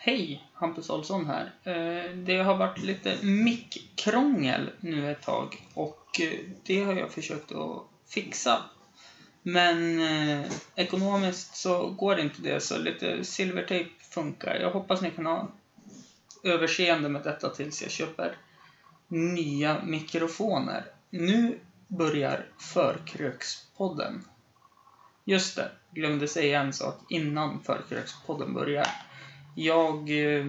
Hej, Hampus Olsson här. Eh, det har varit lite mickkrångel nu ett tag och eh, det har jag försökt att fixa. Men eh, ekonomiskt så går inte det, så lite silvertejp funkar. Jag hoppas ni kan ha överseende med detta tills jag köper nya mikrofoner. Nu börjar Förkrökspodden. Just det, glömde säga en sak innan Förkrökspodden börjar. Jag eh,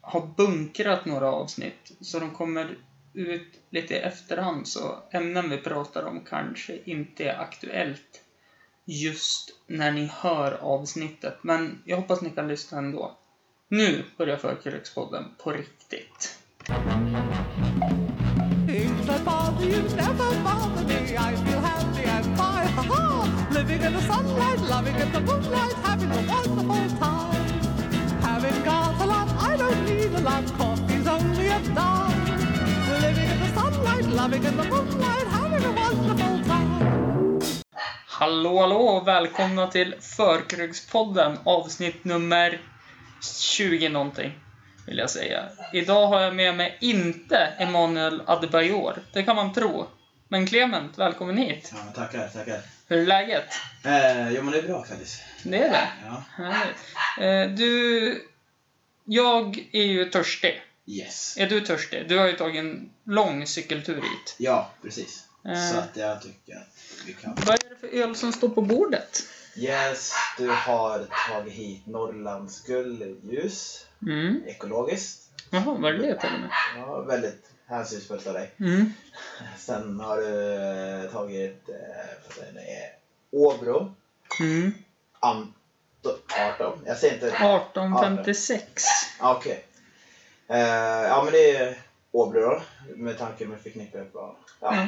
har bunkrat några avsnitt, så de kommer ut lite i efterhand, så ämnen vi pratar om kanske inte är aktuellt just när ni hör avsnittet, men jag hoppas ni kan lyssna ändå. Nu börjar Förkrökspodden på riktigt. Loving in the moonlight, having a wonderful time. Hallå, hallå och välkomna till Förkrökspodden, avsnitt nummer 20 någonting, vill jag säga. Idag har jag med mig inte Emanuel Adebayor, det kan man tro. Men Clement, välkommen hit. Ja, tackar, tackar. Hur är läget? Eh, jo, men det är bra faktiskt. Det är det? Ja. Härligt. Eh, Du... Jag är ju törstig. Yes. Är du törstig? Du har ju tagit en lång cykeltur hit. Ja, precis. Eh. Så att jag tycker att vi kan. Vad är det för öl som står på bordet? Yes, du har tagit hit Norrlands guldljus. Mm. Ekologiskt. Jaha, vad är det till och med? Ja, väldigt hänsynsfullt av dig. Mm. Sen har du tagit, eh, det, Åbro. Mm. Anto, 18. Jag säger inte... 1856. Ah, Okej. Eh, ja, men det är Åbro då. Med tanke med förknippar på... Ja. Ja.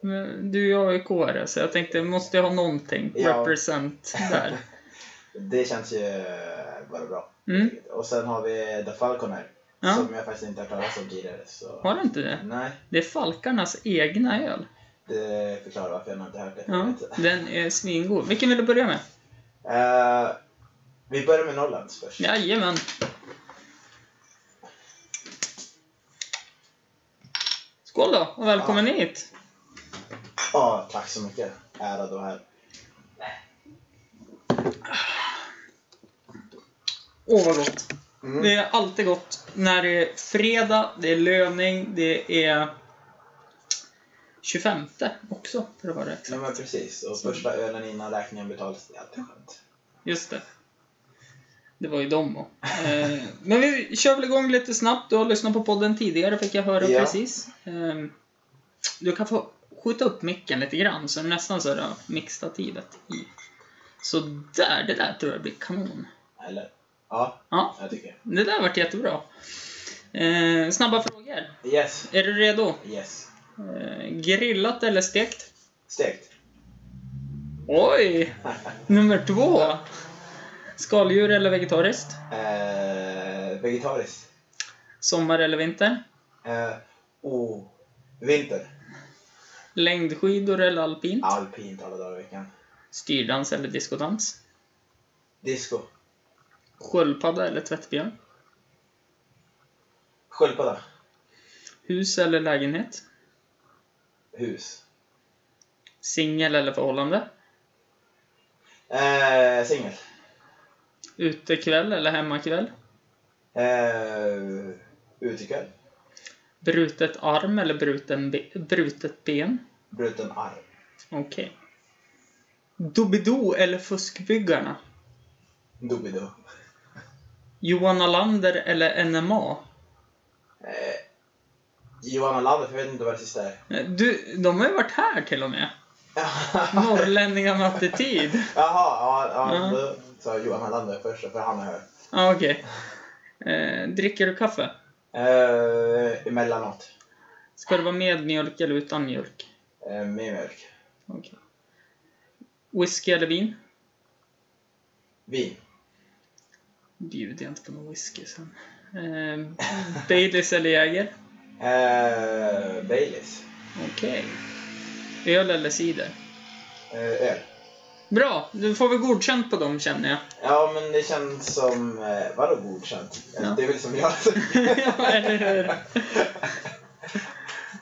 Men Du är AIK-are, så jag tänkte, måste jag ha någonting Ja. represent där. Det känns ju bara bra. Mm. Och sen har vi The Falcon här. Ja. Som jag faktiskt inte har talat om tidigare. Så... Har du inte det? Nej, Det är Falkarnas egna öl. det förklarar varför jag inte har hört det. Ja, den är svingod. Vilken vill du börja med? Eh, vi börjar med Norrlands först. Jajamän. Skål då, och välkommen hit. Ja, tack så mycket. Ärad och här. Åh, vad gott. Mm. Det är alltid gott när det är fredag, det är löning, det är 25 också, för att vara rätt. Nej men precis. Och första ölen innan räkningen betalas, det är alltid skönt. Just det. Det var ju dem och. eh, Men vi kör väl igång lite snabbt. Du har lyssnat på podden tidigare fick jag höra Ja. precis. Eh, Du kan få skjuta upp micken lite grann så nästan så är det mixstativet i. Så där, det där tror jag blir kanon. Eller? Ja, Ja, jag tycker. det där vart jättebra. Eh, snabba frågor. Yes. Är du redo? Yes. Eh, grillat eller stekt? Stekt. Oj! Nummer två. Skaldjur eller vegetariskt? Eh, vegetariskt. Sommar eller vinter? Eh, oh, vinter. Längdskidor eller alpint? Alpint alla dagar i veckan. Styrdans eller diskodans? Disco. Sköldpadda eller tvättbjörn? Sköldpadda. Hus eller lägenhet? Hus. Singel eller förhållande? Eh, singel. Utekväll eller hemmakväll? Eh, utekväll. Brutet arm eller bruten be brutet ben? Bruten arm. Okej. Doobidoo eller Fuskbyggarna? Doobidoo. Johan Alander eller NMA? Eh, Johanna Lander, för jag vet inte vad det sista är. Eh, Du, de har ju varit här till och med. Norrlänningar med attityd. Jaha, ja, ja, Ja. Då sa Johanna Lander först, för han är här. Ja, okej. Eh, dricker du kaffe? Eh, emellanåt. Ska det vara med mjölk eller utan mjölk? Eh, med mjölk. Okej. Whisky eller vin? Vin. Bjuder jag inte på någon whisky sen. Eh, Baileys eller Jäger? Eh, Baileys. Okej. Öl eller cider? Eh, öl. Bra, du får väl godkänt på dem känner jag. Ja, men det känns som... Eh, vadå godkänt? Ja. Det är väl som jag ja, eller hur?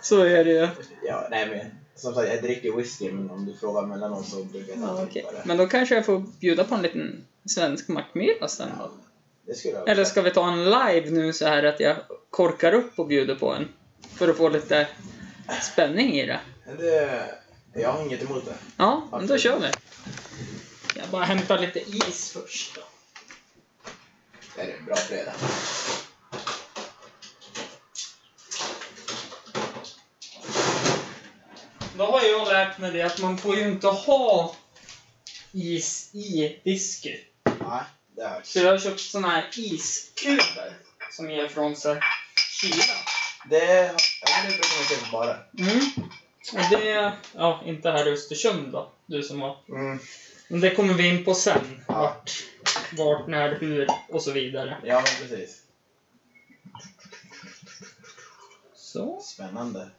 Så är det ju. Ja, nej men som sagt, jag dricker whisky, men om du frågar mellanåt så brukar jag Ja, ta okay. det. Men då kanske jag får bjuda på en liten svensk Macmillan sen. Ja, det skulle jag Eller ska vi ta en live nu så här att jag korkar upp och bjuder på en? För att få lite spänning i det. det... Jag har inget emot det. Ja, men då kör vi. Jag bara hämtar lite is först då. Det är en bra fredag. Då har jag lärt mig det att man får ju inte ha is i whisky. Nej, det hörs. Så jag har köpt såna här iskuber som ger ifrån sig kyla. Det, ja, det brukar man se på. Mm. Det, ja, inte här i Östersund då, du som har. Mm. Men det kommer vi in på sen. Ja. Vart, vart, när, hur och så vidare. Ja, men precis. Så, Spännande.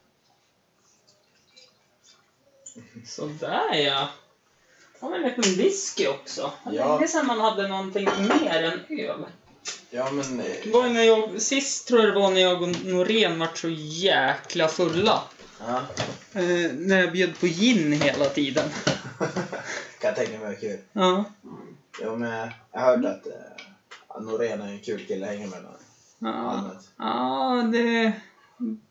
sådär ja. Har vi en liten whisky också. Det Ja. länge sedan man hade någonting mer än öl. Ja, men... eh, Det var när jag, sist tror jag det var när jag och Norén vart så jäkla fulla. Ja. Eh, när jag bjöd på gin hela tiden. jag mig var kul. Ja. Jo, men jag hört att eh, Norén är en kul kille att hänga med. Ja, ja det,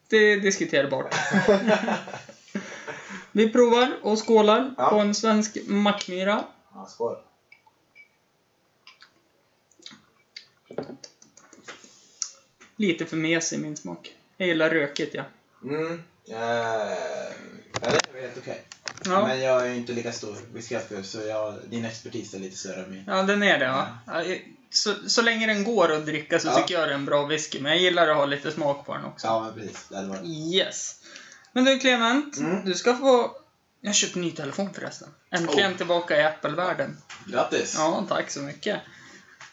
det är diskuterbart. Vi provar och skålar Ja. på en svensk Mackmyra. Ja, skål. Lite för mesig min smak. Jag gillar rökigt ja. Mm. Eh, ja, det är helt okej. Ja, Men jag är ju inte lika stor whiskyalkohol så jag, din expertis är lite större än min. ja den är det va. Ja, Så, så länge den går att dricka så Ja. tycker jag det är en bra whisky. Men jag gillar att ha lite smak på den också. Ja, men precis. Det hade varit... Yes. Men du Clement, Mm. du ska få... Jag har köpt en ny telefon förresten. Äntligen Oh. tillbaka i Apple-världen. Grattis! Ja, tack så mycket.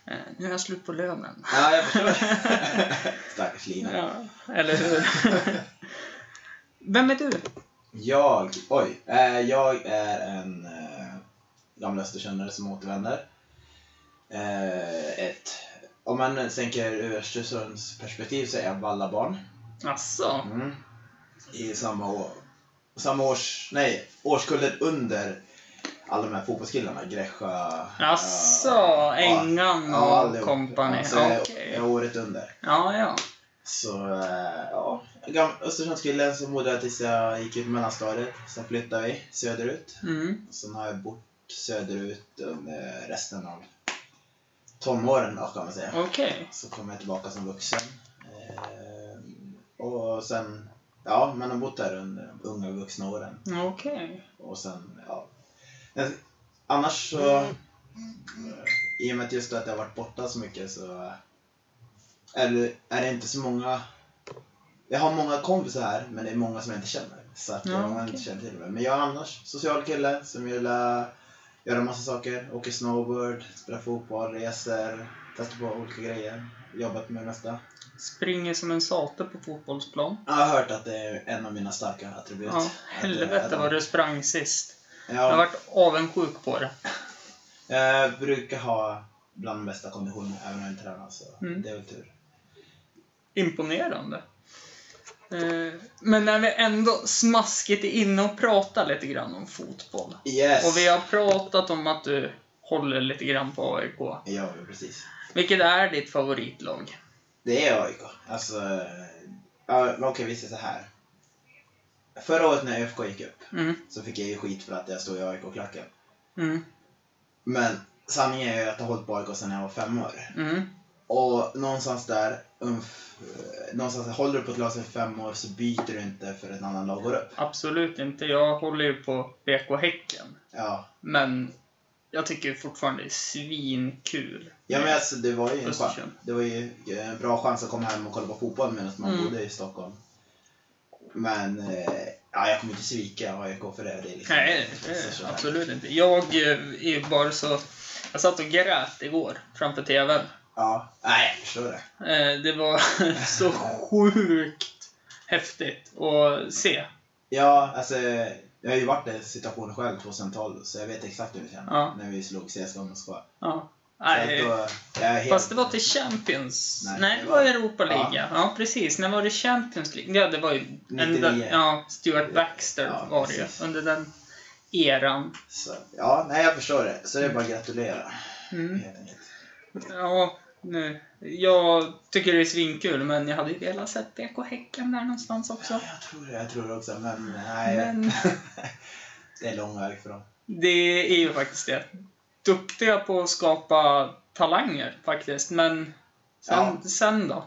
Eh, Nu är jag slut på lönen. Ja, jag förstår. Stackars Lina. Ja, eller hur? Vem är du? Jag, oj. Eh, jag är en eh, gammal österkännare som återvänder. Eh, ett, om man tänker ur Östersunds perspektiv så är jag vallabarn. Asså? Mm. I samma år. Samma års, nej, årskullen under alla de här fotbollskillarna. Gräscha. Asså, eh, Ängan ja, och. Ja, så jag, jag Okej. är året under. Ja, ja. Så, eh, ja. Östersundskillen som bodde tills jag gick ut mellanstadiet. Sen flyttade vi söderut. Mm. Sen har jag bott söderut under resten av tonåren då, kan man säga. Okej. Så kom jag tillbaka som vuxen. Eh, och sen, ja, man har bott där under de unga vuxna åren. Okej. Och sen, ja. Annars så, eh, i och med att just att jag varit borta så mycket så är det, är det inte så många jag har många kompisar här, men det är många som jag inte känner. Så att Ja, jag har okej. inte känt till det. Men jag är annars social kille som gillar göra massa saker. Åker snowboard, spelar fotboll, reser, testar på olika grejer. Jobbat med det mesta. Springer som en sate på fotbollsplan. Jag har hört att det är en av mina starka attribut. Ja, Att, helvete eh, vad du sprang sist. Ja, Jag har varit avundsjuk på det. Jag brukar ha bland de bästa konditioner även om jag inte tränar så Mm. det är väl tur. Imponerande. Eh, Men när vi ändå smaskigt är inne och pratar lite grann om fotboll. Yes! Och vi har pratat om att du håller lite grann på AIK. Ja, precis. Vilket är ditt favoritlag? Det är AIK. Alltså, okej vi säger så här. Förra året när ÖFK gick upp Mm, så fick jag ju skit för att jag stod i AIK-klacken. mm, Men sanningen är ju att jag har hållit på AIK sedan jag var fem år. mm. Och någonstans där, någonstans håller du på ett lag sedan fem år så byter du inte för ett annan lag går upp. Absolut inte. Jag håller ju på BK Häcken. Ja, Men jag tycker fortfarande det är svinkul. Ja men alltså det var ju en chans. Det var ju en bra chans att komma hem och kolla på fotboll medan man Mm. bodde i Stockholm. Men eh, ja, jag kommer inte svika AIK för det. det är liksom, Nej, det är absolut inte. Jag eh, är bara så... Jag satt och grät igår framför TVn. Ja, nej jag förstår det. Eh, Det var så sjukt häftigt att se. Ja, alltså Jag har ju varit i situationen själv 2012, så jag vet exakt hur det känns. Ja. När vi slog CSKA Moskva. Ja. Nej, då, helt... fast det var till Champions. Nej, Nej, det var Europa League. Ja. ja, precis. När var det Champions League? Ja, det var ju... 99. ja, Stuart Baxter Ja, var det ju. Under den eran. Så, ja, nej jag förstår det. Så det är bara att gratulera. Mm. Ja, nu. Jag tycker det är svinkul, men jag hade ju velat sett BK Häcken där någonstans också. Ja, jag tror det, jag tror det också. Men nej. Men det är lång väg för dem. det är ju faktiskt det. Duktiga på att skapa talanger faktiskt, men sen, sen då?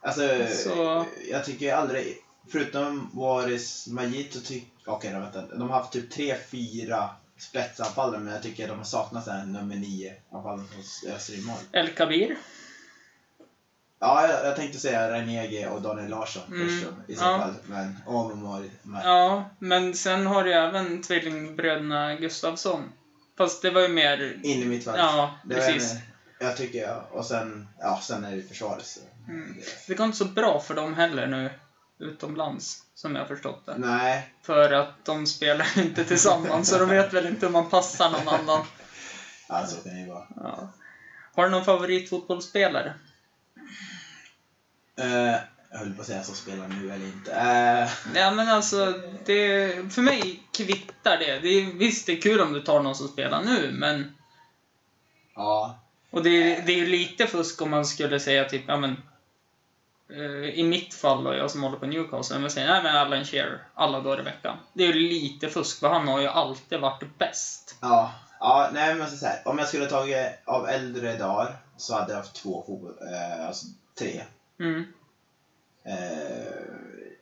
Alltså, Så- jag tycker aldrig, förutom Varis Majid så tycker Okej då, vänta. De har haft typ tre, fyra spetsanfallare, men jag tycker de har saknat en nummer nio anfallare hos Öster i mål. El Kabir. Ja, jag, jag tänkte säga Ranege och Daniel Larsson Mm, först i så ja. fall. Men, och Mari, Mari. Ja, men sen har du även tvillingbröderna Gustafsson. Fast det var ju mer... In i mitt fall. Ja, Det precis. en- Jag tycker jag. Och sen, ja, sen är det försvaret. Så. Mm. Det- Det går inte så bra för dem heller nu utomlands, som jag förstått det. Nej, För att de spelar inte tillsammans, så de vet väl inte hur man passar någon annan. alltså kan det ju vara. Ja. Har du någon favoritfotbollsspelare? Eh, jag höll på att säga så spelar nu eller inte. Eh, Ja, men alltså, det, för mig kvittar det. det är, visst, det är kul om du tar någon som spelar nu, men... ja, Och det, är- det är ju lite fusk om man skulle säga typ, ja men... eh, I mitt fall, och jag som håller på Newcastle, om jag säger nej men Alan Shearer, alla dagar i veckan. Det är ju lite fusk, för han har ju alltid varit bäst. ja, ja, nej men så här. Om jag skulle tagit av äldre dagar så hade jag haft två fotboll, eh, alltså tre. Mm. Eh,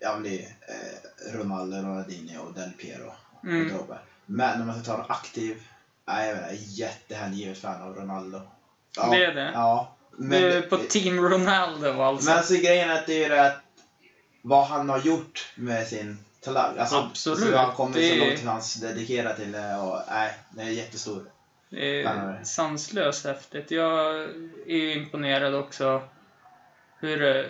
ja men det är eh, Ronaldo, Ronaldinho och Del Piero. Mm. Och Drogba. Men om man ska ta någon aktiv, nej jag vet inte, jättehängivet fan av Ronaldo. Ja, Det är det? Ja. Men, du är på Team Ronaldo alltså. men alltså grejen är att det är det att vad han har gjort med sin talang. Alltså, Absolut, Så han kommit det- så långt att han dedikerar till det och nej, det är jättestor. Det är sanslöst häftigt. Jag är imponerad också hur,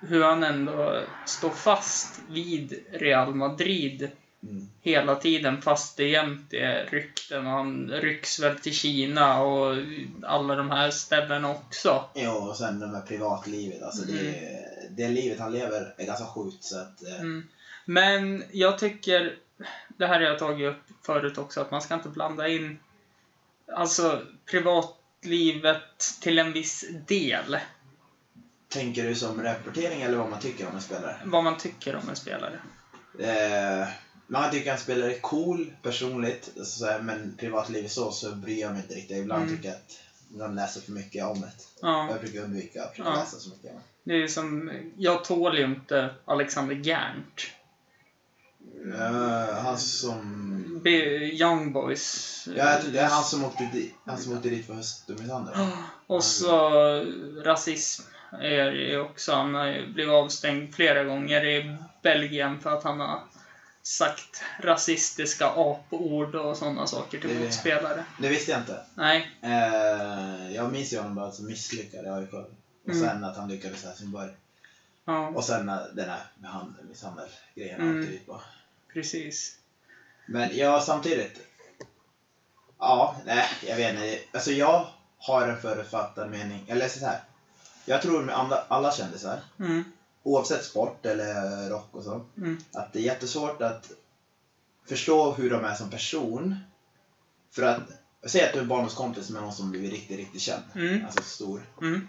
hur han ändå står fast vid Real Madrid Mm. hela tiden fast det jämt är rykten och han rycks väl till Kina och alla de här ställena också. Jo, och sen det med privatlivet. Alltså det, det livet han lever är ganska sjukt så att... eh, Mm. Men jag tycker, det här har jag tagit upp förut också, att man ska inte blanda in alltså privatlivet till en viss del. Tänker du som rapportering eller vad man tycker om en spelare? Vad man tycker om en spelare. Eh, man tycker en spelare är cool personligt, så här, men privatlivet så, så bryr jag mig inte riktigt. Ibland Mm. tycker jag att de läser för mycket om det. Ja, Jag brukar undvika att Ja. läsa så mycket det. är som, jag tål ju inte Alexander Gerndt. Eh, han som... B- Young Boys. Ja, jag det är han som åkte dit, han som åkte dit för höstmisshandel. Och så rasism är det ju också. Han har ju blivit avstängd flera gånger i Belgien för att han har sagt rasistiska apord och sådana saker till Det- motspelare. Det visste jag inte. Nej. Eh, jag minns ju honom bara som misslyckad i AIK. Och Mm. sen att han lyckades i Helsingborg. Ja, Och sen den här misshandel-grejen Mm. han åkte på. precis. Men ja, samtidigt. Ja, nej, jag vet inte. Alltså jag har en förutfattad mening. Eller så här. Jag tror med alla, alla kändisar, Mm, oavsett sport eller rock och så, mm, att det är jättesvårt att förstå hur de är som person. För att, säg att du är barndomskompis med någon som blivit riktigt, riktigt känd. mm, Alltså stor. mm.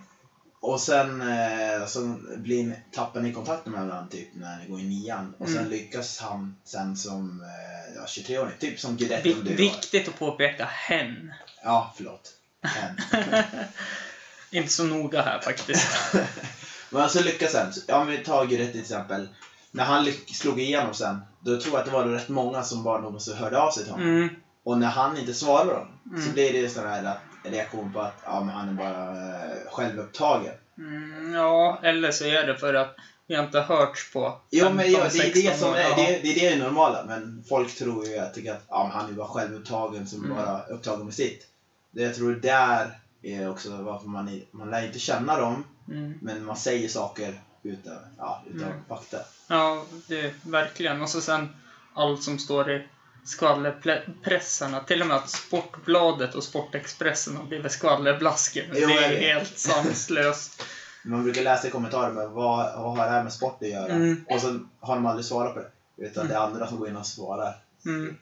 Och sen eh, så blir, tappar ni kontakten med varandra typ när ni går i nian. Och sen Mm. lyckas han sen som eh, ja, 23-åring. Typ som Guidetti Vi, om du var. viktigt att påpeka hen. Ja, förlåt. Men, Inte så noga här faktiskt. men alltså lyckas sen. Ja, men vi tar Guidetti till exempel. När han slog igenom sen, då tror jag att det var rätt många som bara någonsin hörde av sig till honom. Mm, Och när han inte svarar dem, så Mm. blir det sån här att- reaktion på att ja, men han är bara eh, självupptagen. mm, ja, eller så är det för att vi har inte hörts på Jo, men ja, det, är 16 det, som år. är, det, det är det normala, men folk tror ju att, tycker att ja, han är bara självupptagen som Mm. bara upptagen med sitt. Det jag tror där är också varför man, man lär inte känna dem, Mm. men man säger saker utan, ja, utan Mm. fakta. Ja, det verkligen. Och så sen allt som står i skvallerpressarna. Till och med att Sportbladet och Sportexpressen har blivit skvallerblaskor. Jo, Det är vet. helt sanslöst. Man brukar läsa i kommentarer med vad, vad har det här med sport att göra? Mm. Och så har de aldrig svarat på det. Utan det är andra som går in och svarar. Mm.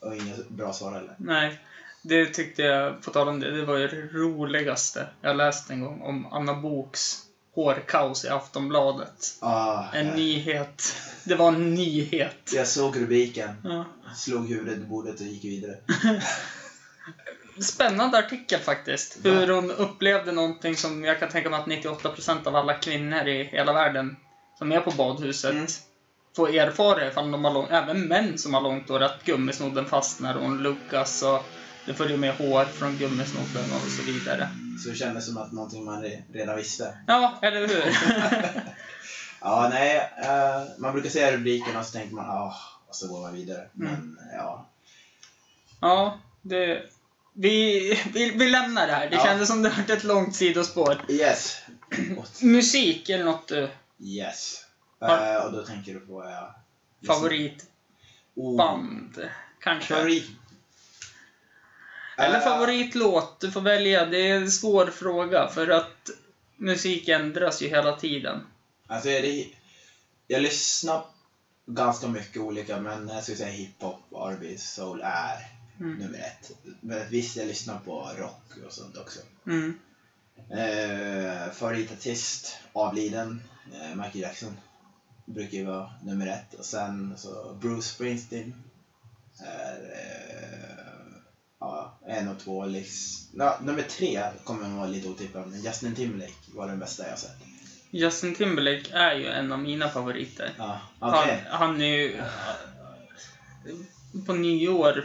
Och inga bra svar heller. Nej, det tyckte jag, på tal om det, det var ju det roligaste jag läste en gång om Anna Boks hårkaos i Aftonbladet. Ah, En eh, nyhet. Det var en nyhet. jag såg rubriken, Ja. slog huvudet i bordet och gick vidare. Spännande artikel faktiskt. Hur hon upplevde någonting som jag kan tänka mig att 98% av alla kvinnor i hela världen som är på badhuset Mm. får erfara ifall de har lång, även män som har långt hår, att gummisnodden fastnar och hon luckas och det följer med hår från gummisnodden och så vidare. Så det kändes som att någonting man re- redan visste. Ja, eller hur? Ja, nej. eh, man brukar säga rubriken och så tänker man ah, och så går man vidare. Men ja. ja, det... Vi, vi, vi lämnar det här. Det Ja. kändes som det var ett långt sidospår. Yes. Musik eller något du yes. Eh, och då tänker du på... ja, favoritband, Oh, kanske? favorit. Eller Eh, favoritlåt, du får välja. Det är en svår fråga för att musik ändras ju hela tiden. Alltså, det, jag lyssnar ganska mycket olika, men jag skulle säga hiphop, R&B, soul är Mm. nummer ett. Men visst, jag lyssnar på rock och sånt också. Mm. Eh, favoritartist, avliden, eh, Michael Jackson. Brukar ju vara nummer ett. Och sen så Bruce Springsteen. Är, eh, en och två liksom. Ja, nummer tre kommer nog vara lite otippad, men Justin Timberlake var den bästa jag sett. Justin Timberlake är ju en av mina favoriter. Ja, okej. Han, han är ju... På nyår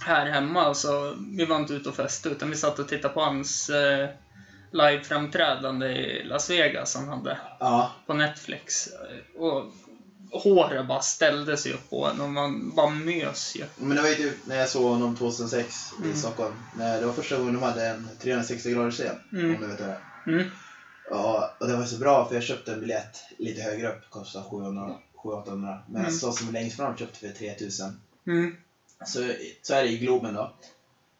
här hemma så, vi var inte ute och festade utan vi satt och tittade på hans eh, liveframträdande i Las Vegas han hade Ja, på Netflix. Och håret bara ställde sig upp på en och man bara mös ju. men det var ju typ när jag såg honom 2006 i Mm. Stockholm. När det var första gången de hade en 360 graders scen. Mm. Om du vet det. Mm. Ja, och det var så bra för jag köpte en biljett lite högre upp, kostade 700-800. Men Mm. så som längst fram köpte för 3000. Mm. Så, så är det i Globen då.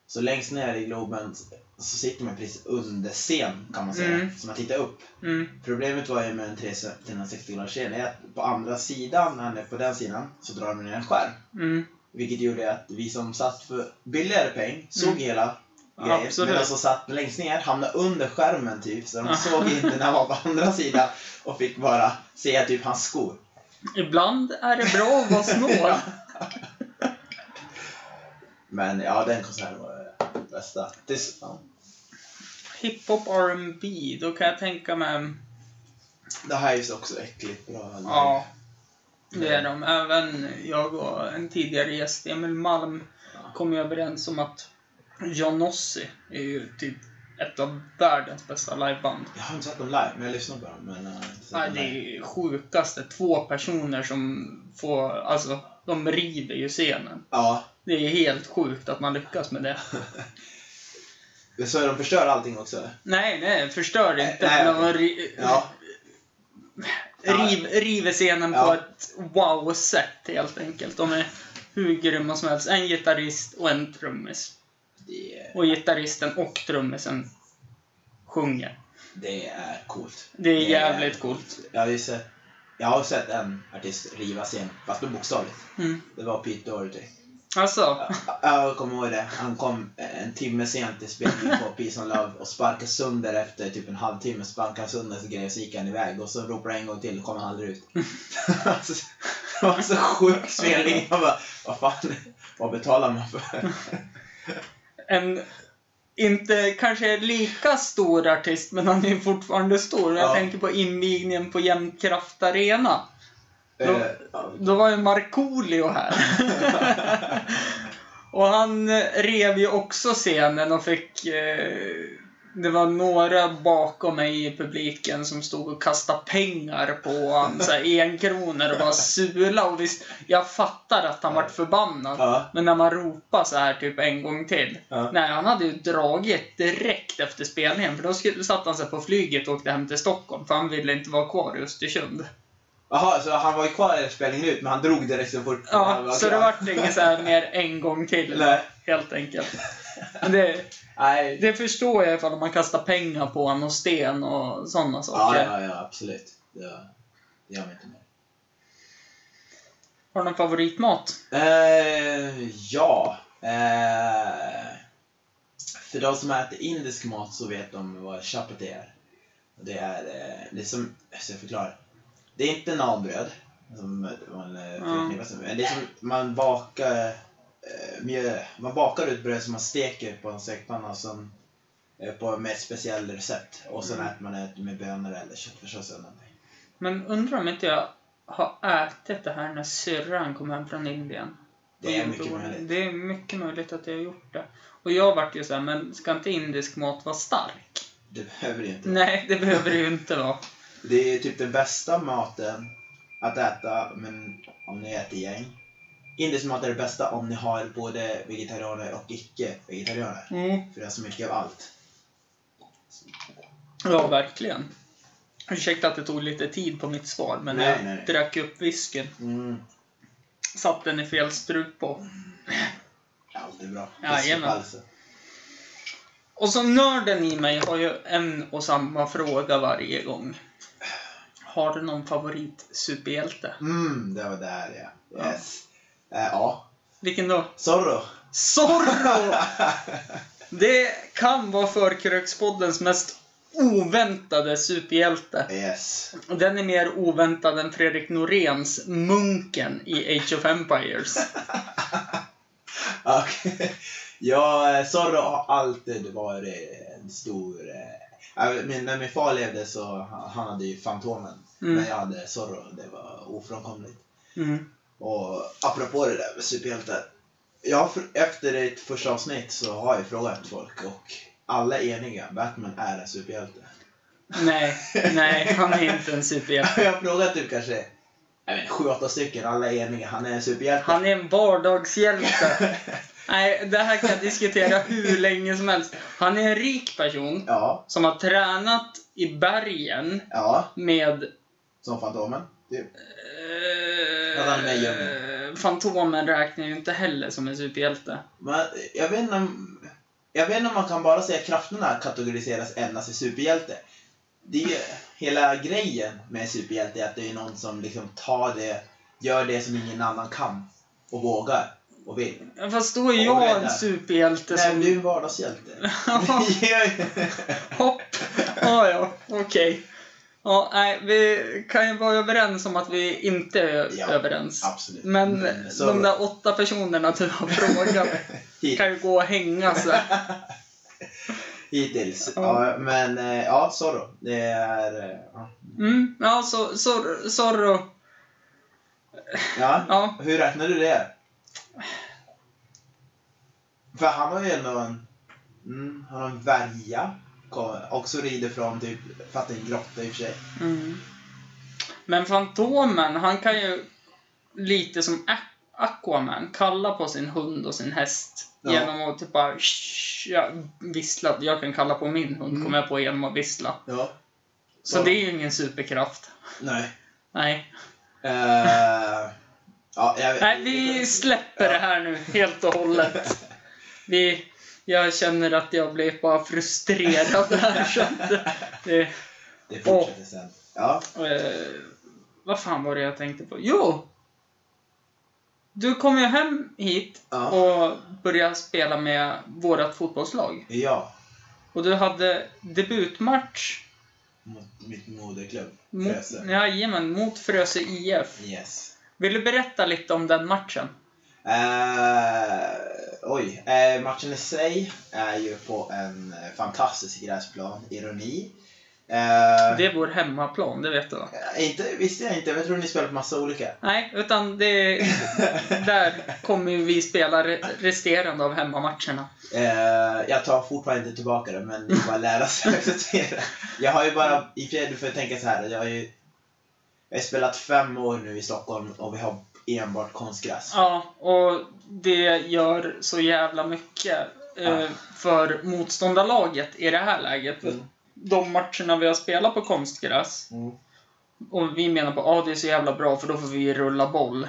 Så längst ner i Globen så sitter man precis under scen kan man säga. Mm. Så man tittar upp. Mm. Problemet var ju med en 360 graders scen är att på andra sidan, när på den sidan, så drar de ner en skärm. Mm. Vilket gjorde att vi som satt för billigare peng såg Mm. hela grejen. Men de som satt längst ner hamnade under skärmen typ. Så de Ja. såg inte när han var på andra sidan och fick bara se typ hans skor. Ibland är det bra att vara snål. Men ja, den konserten var bästa. Ja. Hiphop R&B, då kan jag tänka mig... det här är ju också äckligt bra. live. Ja, det är de. Även jag och en tidigare gäst, Emil Malm, kom ju överens om att John är ju typ ett av världens bästa liveband. Jag har inte sett dem live, men jag lyssnar på dem. Men sett Nej, det är sjukaste. Två personer som får, alltså, de river ju scenen. Ja, Det är helt sjukt att man lyckas med det. så de förstör allting också. Nej, nej, förstör inte. Nej, ri- Ja. riv, river scenen på Ja. ett wow-sätt helt enkelt. De är hur grymma som helst. En gitarrist och en trummis. Det, är- Och gitarristen och trummisen sjunger. det är coolt. Det är jävligt coolt. Jag har sett, jag har sett en artist riva scen, fast bokstavligt. Mm. Det var Pete Doherty. Alltså, Jag kommer ihåg det. Han kom en timme sent till spelningen på Peace and Love och sparkade sönder efter typ en halvtimme. Sparkade sönder så grejer så gick han iväg och så ropade han en gång till och kom han aldrig ut. Alltså, det var så sjuk spelning. Jag bara, vad fan, vad betalar man för? en inte kanske lika stor artist, men han är fortfarande stor. Jag Ja. tänker på invigningen på Jämtkraft Arena. Då, Eh, då var ju Markoolio här. och han eh, rev ju också scenen och fick... Eh, det var några bakom mig i publiken som stod och kastade pengar på honom. Så här, en kronor och bara sula. Och visst, jag fattar att han vart förbannad. Ja. Men när man ropar så här typ en gång till. Ja. Nej, han hade ju dragit direkt efter spelningen. För då satte han sig på flyget och åkte hem till Stockholm. För han ville inte vara kvar i Östersund. Jaha, så han var ju kvar i spelningen ut, men han drog direkt så fort han Ja, var så det vart inget så här mer en gång till. Nej. Helt enkelt. Men det, Nej. det förstår jag ifall man kastar pengar på honom och sten och sådana Ja, saker. ja, ja, absolut. Det, gör mig inte mer. Har du någon favoritmat? Eh, ja. Eh, för de som äter indisk mat så vet de vad chapati är. Det är, eh, det är som, jag förklara? Det är inte nanbröd. Som man eh, förknippar sig med. Det är som man bakar eh, mjö, man bakar ut bröd som man steker på en stekpanna som, eh, på, med ett speciellt recept. Och sen Mm. äter man det med bönor eller köttfärssås eller någonting. Men undrar om inte jag har ätit det här när syrran kom hem från Indien. Det är mycket möjligt. Det är mycket möjligt att jag har gjort det. Och jag vart ju såhär, men ska inte indisk mat vara stark? Det behöver det inte. Nej, det behöver det ju inte vara. Det är typ den bästa maten att äta, men om ni äter gäng. Indisk mat är det bästa om ni har både vegetarianer och icke-vegetarianer. Mm. För det är så mycket av allt. Ja, verkligen. Ursäkta att det tog lite tid på mitt svar, men Nej, jag nej, nej. drack upp whiskyn. Mm. Satt den i fel strut på. Allt är bra. Jajamän. Och så nörden i mig har ju en och samma fråga varje gång. Har du någon favorit-superhjälte? Mm, det var där ja. Ja. Yes. Ja. Eh, ja. Vilken då? Zorro. Zorro! Det kan vara Förkrökspoddens mest oväntade superhjälte. yes. Den är mer oväntad än Fredrik Noréns Munken i Age of Empires. Okej. Ja, eh, Zorro har alltid varit en stor... Äh, min, när min far levde så han hade ju Fantomen. Mm. Men jag hade Zorro. Det var ofrånkomligt. Mm. Och apropå det där med superhjältar. Jag efter ett första avsnitt så har jag frågat folk och alla är eniga. Batman är en superhjälte. Nej, nej, han är inte en superhjälte. jag har frågat typ kanske jag vet, sju, åtta stycken. Alla är eniga. Han är en superhjälte. Han är en vardagshjälte. Nej, det här kan jag diskutera hur länge som helst. Han är en rik person Ja, som har tränat i bergen ja. med Som Fantomen. Typ. Eh, Vad han är med i djungeln. Fantomen räknar ju inte heller som en superhjälte. Men jag vet inte om... Jag vet inte om man kan bara säga att krafterna kategoriseras endast i superhjälte. Det är ju hela grejen med superhjälte är att det är någon som liksom tar det, gör det som ingen annan kan och vågar och vill. Fast då är jag en superhjälte Nej, som... du är en vardagshjälte. Hopp! Ja, ja, okej. Ja, nej, vi kan ju vara överens om att vi inte är Ja, överens. Absolut. Men så- de där åtta personerna du har frågat kan ju gå och hänga sig. hittills. Ja. Ja, men eh, ja, Zorro. Det är... eh, Ja. Mm, ja, så. Zorro ja. ja, Hur räknar du det? För han har ju ändå en... Mm, han har en värja. Också rider från typ, fattar en grotta i och för sig. Mm. Men Fantomen, han kan ju lite som Aquaman kalla på sin hund och sin häst. Ja. Genom att typ bara ja, vissla. Jag kan kalla på min hund, Mm. kommer jag på genom att vissla. Ja. Så det är ju ingen superkraft. Nej. Nej. Eh, ja, jag. Nej, vi släpper det här nu helt och hållet. Vi, jag känner att jag blir bara frustrerad här. Så att det, Det fortsätter sen. Ja. Eh, vad fan var det jag tänkte på? Jo! Du kom ju hem hit Ja. och började spela med vårt fotbollslag. Ja. Och du hade debutmatch Mot mitt moderklubb. mot, Frösö. jajamän, mot Frösö IF. Yes. Vill du berätta lite om den matchen? Eh, oj. Eh, matchen i sig är ju på en eh, fantastisk gräsplan. Ironi. Eh, Det är vår hemmaplan, det vet du va? eh, inte, visste jag inte. Jag tror ni spelar på massa olika. Nej, utan det... där kommer vi spela re- resterande av hemmamatcherna. Eh, jag tar fortfarande inte tillbaka det, men ni får bara lära sig att acceptera. Jag har ju bara, i sig, du får tänka så här. Jag har ju jag har spelat fem år nu i Stockholm och vi har enbart konstgräs. Ja, och det gör så jävla mycket eh, Ja. för motståndarlaget i det här läget. Mm. De matcherna vi har spelat på konstgräs Mm. Och vi menar på att ah, det är så jävla bra för då får vi rulla boll.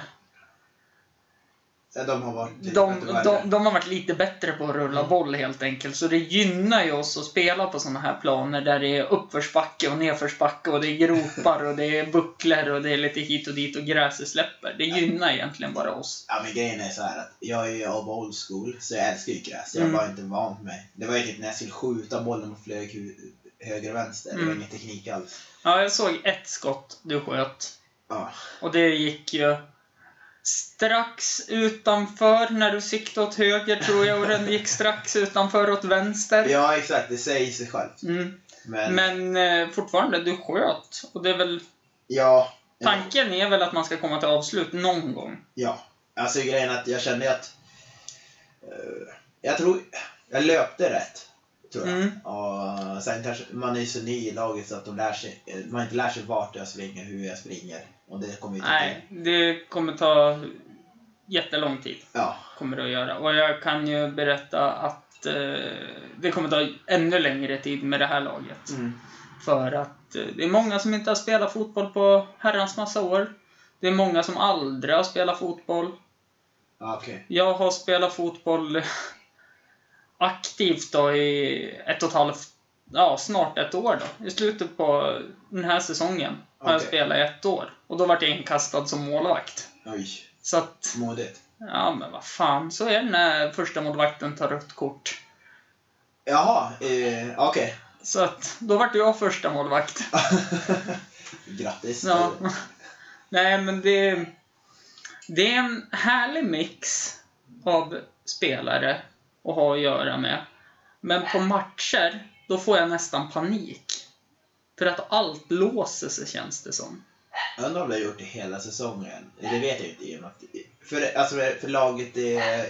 De har varit lite De, de, de har varit lite bättre på att rulla Mm. boll helt enkelt. Så det gynnar ju oss att spela på sådana här planer där det är uppförsbacke och nedförsbacke och det är gropar och det är bucklor och det är lite hit och dit och gräset släpper. Det gynnar egentligen bara oss. Ja men grejen är så här att jag är ju av old school så jag älskar ju gräs. Jag har Mm. bara inte vant mig. Det var ju typ när jag skulle skjuta bollen och flög höger och vänster. Det var Mm. ingen teknik alls. Ja, jag såg ett skott du sköt. Ja. Och det gick ju strax utanför när du siktade åt höger tror jag och den gick strax utanför åt vänster. ja exakt, det säger sig självt. Mm. Men, Men eh, fortfarande, du sköt. Och det är väl, ja. tanken är väl att man ska komma till avslut någon gång. Ja. Alltså grejen är att jag kände att... eh, jag tror... Jag löpte rätt. Tror jag. Mm. Och sen kanske... Man är ju så ny i laget så att de lär sig... Man inte lär sig vart jag springer, hur jag springer. Och det kommer ju Nej, det kommer ta jättelång tid. Ja. Kommer det att göra. Och jag kan ju berätta att eh, det kommer ta ännu längre tid med det här laget. Mm. För att eh, det är många som inte har spelat fotboll på herrans massa år. Det är många som aldrig har spelat fotboll. Okej. Jag har spelat fotboll aktivt då i ett och ett halvt, ja snart ett år då. I slutet på den här säsongen har jag Okej. spelat i ett år. Och då vart jag inkastad som målvakt. Oj. Så att, Modigt. ja men vad fan, så är det när första målvakten tar rött kort. Jaha, eh, okej. Så att, då vart jag första målvakt. Grattis. Ja. Nej, men det, det är en härlig mix av spelare att ha att göra med. Men på matcher, då får jag nästan panik. För att allt låser sig, känns det som. Undrar om det har gjort det hela säsongen. Det vet jag inte i och med att... För, alltså, för laget är...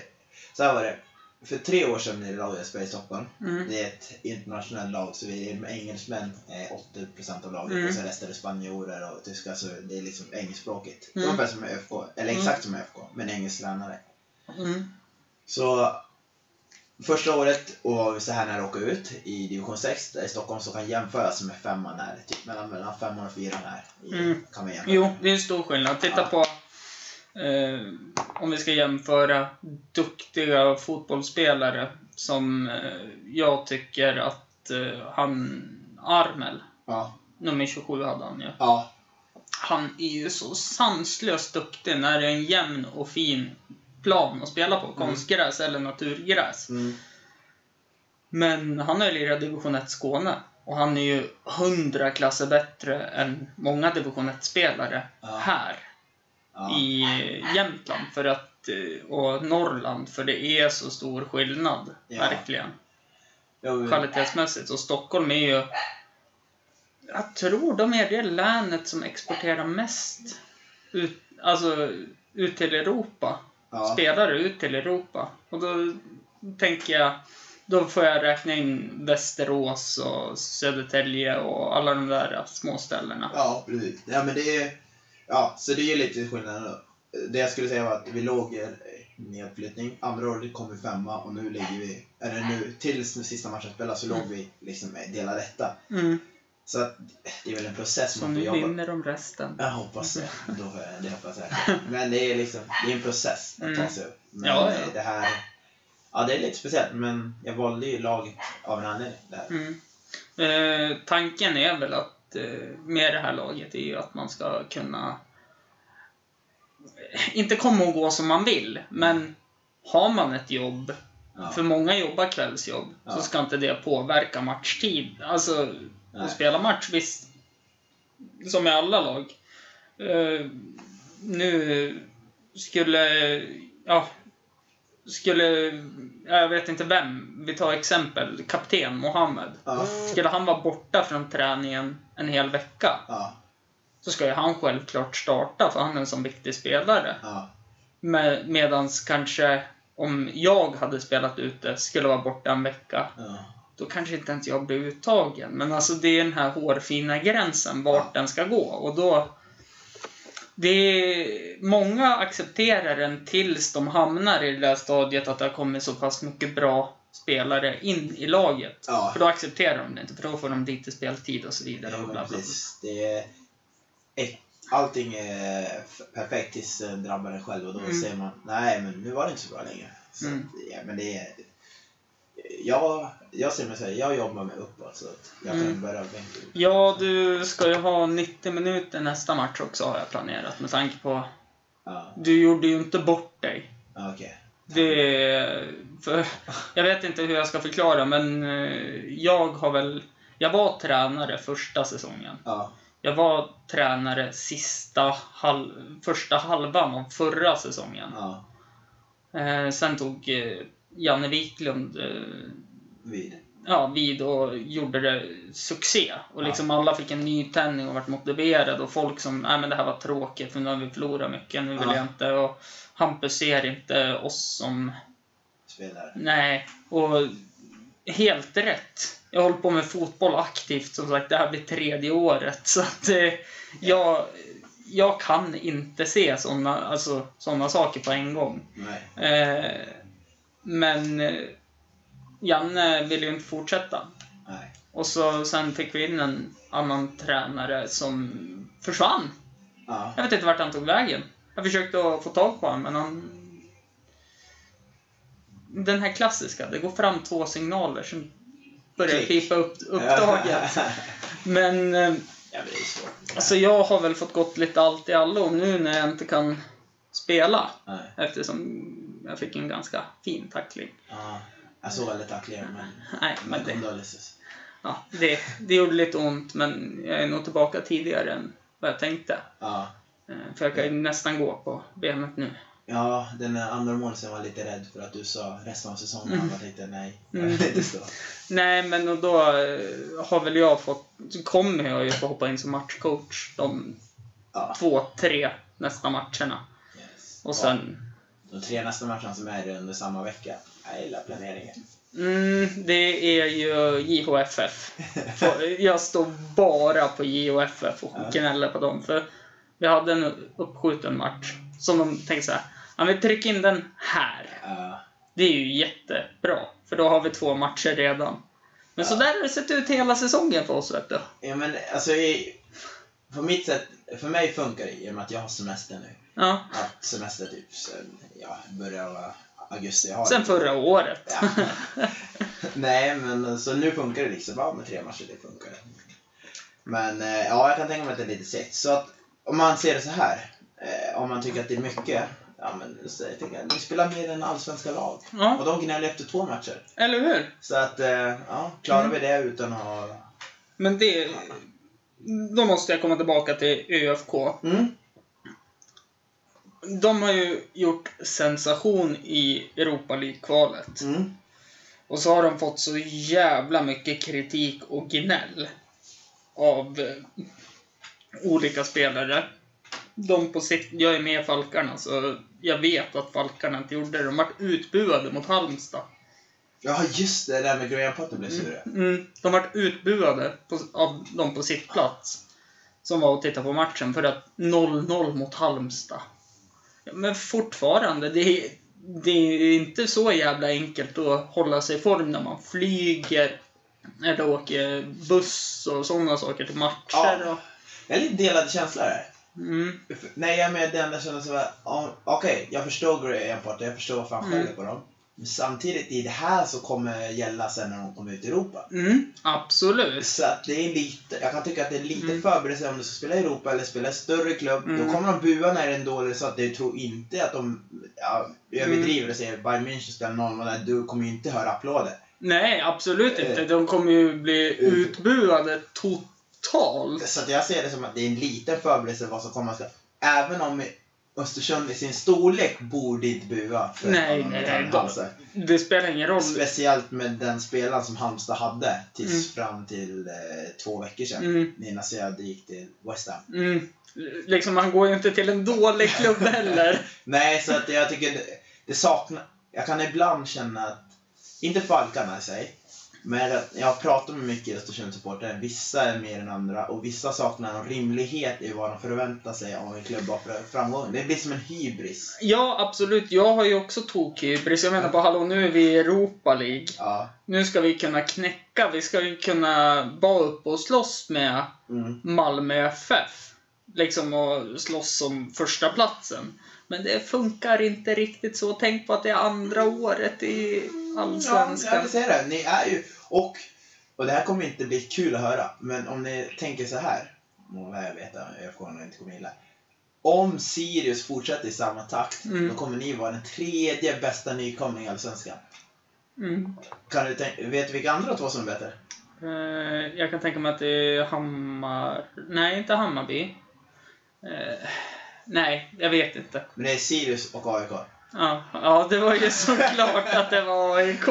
Så här var det. För tre år sedan när laget spelade i Stockholm. Mm. Det är ett internationellt lag, så vi är engelsmän är 80% av laget. Mm. Och sen resten är spanjorer och tyskar, så det är liksom engelskspråkigt. Mm. Ungefär som ÖFK. Eller Mm. exakt som ÖFK, men engelsk tränare. Mm. Så första året och var vi så här nära att åka ut i division 6 där i Stockholm som kan jämföras med femman här. Typ mellan, mellan femman och fyran här. I, Mm. Kan man jämföra. Jo, det är en stor skillnad. Titta Ja. på, eh, om vi ska jämföra duktiga fotbollsspelare som eh, jag tycker att eh, han, Armel, Ja. nummer 27 hade han ju. Ja. Han är ju så sanslöst duktig när det är en jämn och fin plan att spela på. Konstgräs eller naturgräs. Mm. Men han har ju lirat division 1 Skåne. Och han är ju hundra klasser bättre än många division 1-spelare Ja. här Ja. i Jämtland. För att, eh, och Norrland, för det är så stor skillnad. Ja. Verkligen. Jo, Kvalitetsmässigt. Och Stockholm är ju... Jag tror de är det länet som exporterar mest ut, alltså, ut till Europa. Ja. Spelare ut till Europa. Och då tänker jag... Då får jag räkna in Västerås och Södertälje och alla de där små ställena. Ja, precis. Ja, men det är... Ja, så det är lite skillnad. Det jag skulle säga var att vi låg nedflyttning. Andra året kom vi femma och nu ligger vi... Eller nu, tills sista matchen spelas så låg vi liksom delad etta. Mm. Så att det är väl en process Så man får jobba vinner de resten. Jag hoppas det. Då, det hoppas jag. Men det är liksom, det är en process att ta Mm. sig upp. Men Ja, ja. eh, det här... Ja, det är lite speciellt, men jag valde ju laget av en anledning. Mm. Eh, tanken är väl att eh, med det här laget är ju att man ska kunna inte komma och gå som man vill, men har man ett jobb, Ja. för många jobbar kvällsjobb, Ja. så ska inte det påverka matchtid. Alltså, Nej. att spela match, visst, som i alla lag. Eh, nu skulle, ja, skulle, jag vet inte vem, vi tar exempel, kapten Mohammed. Ja. Skulle han vara borta från träningen en hel vecka, Ja. så ska ju han självklart starta, för han är en sån viktig spelare. Ja. Med, medans kanske om jag hade spelat ute, skulle vara borta en vecka, Ja. då kanske inte ens jag blir uttagen. Men alltså det är den här hårfina gränsen, vart den ska gå. Och då... Det är, många accepterar den tills de hamnar i det där stadiet att det har kommit så pass mycket bra spelare in i laget. Ja. För då accepterar de det inte, för då får de lite speltid och så vidare. Och bla, bla, bla. Det är, ett, allting är perfekt tills det drabbar en själv och då Mm. säger man nej men nu var det inte så bra längre. Så, Mm. att, ja, men det är, jag, jag ser mig säga, jag jobbar mig uppåt så att jag kan Mm. börja bänka upp. Ja, du ska ju ha 90 minuter nästa match också har jag planerat med tanke på... Ja, Du gjorde ju inte bort dig. okej. Det... För, jag vet inte hur jag ska förklara, men eh, jag har väl... Jag var tränare första säsongen. Ja, Jag var tränare sista halv, första halvan av förra säsongen. ja, Eh, sen tog eh, Janne Wiklund eh, vid. ja, vid och gjorde det succé. Och liksom alla fick en nytändning och vart motiverade. Och folk som, nej men det här var tråkigt för nu har vi förlorat mycket, nu vill Ja. jag inte. Och Hampus ser inte oss som, Spelare. nej. Och helt rätt. Jag håller på med fotboll aktivt, som sagt, det här blir tredje året. Så att eh, jag, jag kan inte se sådana alltså, såna saker på en gång. Eh, men eh, Janne ville ju inte fortsätta. Nej. Och så sen fick vi in en annan tränare som försvann. Ja. Jag vet inte vart han tog vägen. Jag försökte få tag på honom, men han... Den här klassiska, det går fram två signaler, sen börjar Klick. pipa upp upptaget. Men, eh, ja, det är svårt. alltså jag har väl fått gått lite allt i allo nu när jag inte kan spela, Nej. eftersom jag fick en ganska fin tackling. Ja. Jag såg aldrig tacklingen men... Nej, men det, ja, det, det gjorde lite ont, men jag är nog tillbaka tidigare än vad jag tänkte. Ja. Eh, För jag kan ju nästan gå på benet nu. Ja, den andra målsen var lite rädd för att du sa resten av säsongen. Mm. Jag tänkte nej. Mm. Lite så. Nej, men och då eh, har väl jag fått, kommer jag ju få hoppa in som matchcoach de Ja. två, tre nästa matcherna. Yes. Och sen, De tre nästa matcherna som är under samma vecka. Jag gillar planeringen. mm, det är ju JHFF. Jag står bara på JHFF och Ja. gnäller på dem. För vi hade en uppskjuten match som de tänkte så här, ja vi trycker in den här. Ja. Det är ju jättebra, för då har vi två matcher redan. Men så där har det sett ut hela säsongen för oss, vet du. ja, men alltså i, på mitt sätt, för mig funkar det i och med att jag har semester nu. Ja. Haft semester typ sen, ja, början av augusti. Har Sen förra året. Ja. Nej, men så nu funkar det liksom. Ja, med tre matcher, det funkar. Men eh, ja, jag kan tänka mig att det är lite segt. Så att om man ser det så här. Eh, om man tycker att det är mycket. Ja, men så jag tänker, ni spelar mer än allsvenska lag. Ja, Och de gnäller efter två matcher. eller hur? Så att, eh, ja, klarar Mm. vi det utan att... Men det... Då måste jag komma tillbaka till ÖFK. Mm. De har ju gjort sensation i Europa League-kvalet. Mm. Och så har de fått så jävla mycket kritik och gnäll av eh, olika spelare. De på sitt, jag är med i Falkarna, så jag vet att Falkarna inte gjorde det. De vart utbuade mot Halmstad. Ja, just det. Det där med Graham Potter blev sura. Mm, de vart utbuade på, av de på sitt plats som var och tittade på matchen för att 0-0 mot Halmstad. Men fortfarande, det är, det är inte så jävla enkelt att hålla sig i form när man flyger eller åker buss och sådana saker till matcher. Ja. Och, Jag är lite delade känslor här. Mm, Nej, jag är med den där känslan som var, ja, okej, jag förstår Graham Potter, jag förstår varför han Mm. skäller på dem. Men samtidigt, det är det här som kommer gälla sen när de kommer ut i Europa. mm, absolut. Så att det är lite, jag kan tycka att det är lite Mm. förberedelse om du ska spela i Europa eller spela i större klubb. Mm. Då kommer de bua när det är en dålig så att de tror inte att de ja, överdriver Mm. och säger Bayern München spelar 0 Du kommer ju inte höra applåder. Nej, absolut inte. Eh. De kommer ju bli utbuade totalt. Så att jag ser det som att det är en liten förberedelse vad som komma skall. Även om Östersund i sin storlek borde inte bua för Nej, nej, nej, Halmstad. Det spelar ingen roll. Speciellt med den spelaren som Halmstad hade tills Mm. fram till eh, två veckor sedan. Mm. Innan Sead gick till West Ham. Mm. Liksom, han går ju inte till en dålig klubb heller. Nej, så att jag tycker det, det saknar... Jag kan ibland känna att, inte Falkarna i sig, men jag pratar med mycket Östersundssupportrar. Vissa är mer än andra och vissa saknar en rimlighet i vad de förväntar sig av en klubb av framgång. Det blir som en hybris. Ja, absolut. Jag har ju också tokhybris. Jag menar på hallå, nu är vi i Europa League. Ja. Nu ska vi kunna knäcka. Vi ska ju kunna vara uppe och slåss med Mm. Malmö FF. liksom att slåss om första platsen. Men det funkar inte riktigt så. Tänk på att det är andra året i Ja, Allsvenskan. jag vill säga det. Ni är ju... Och, och det här kommer inte bli kul att höra, men om ni tänker så här. Vad jag vet att ÖFK inte kommer gilla. Om Sirius fortsätter i samma takt, Mm. då kommer ni vara den tredje bästa nykomlingen i Allsvenskan. Mm. Kan du tänka, vet du vilka andra två som är bättre? Eh, jag kan tänka mig att det är Hammar... Nej, inte Hammarby. Eh, nej, jag vet inte. Men det är Sirius och AIK. Ja, ja, det var ju såklart att det var AIK.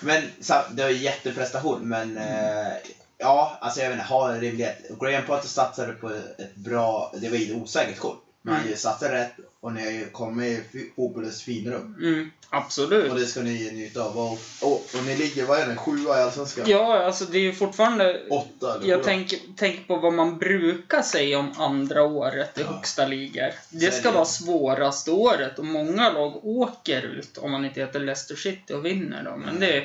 Men så, det var en jätteprestation, men eh, ja, alltså jag vet inte, ha en rimlighet. Graham Potter satsade på ett bra, det var ju ett osäkert kort. Men Mm. han satsade rätt och ni kommit i fotbollens finrum. Mm, absolut. Och det ska ni njuta av. Och, och, och ni ligger, vad är det, sjua i Allsvenskan? Ja, alltså det är ju fortfarande... Åtta eller Jag tänker, tänker på vad man brukar säga om andra året i Ja. högsta ligor. Det ska vara svåraste året och många lag åker ut om man inte heter Leicester City och vinner då. Men det,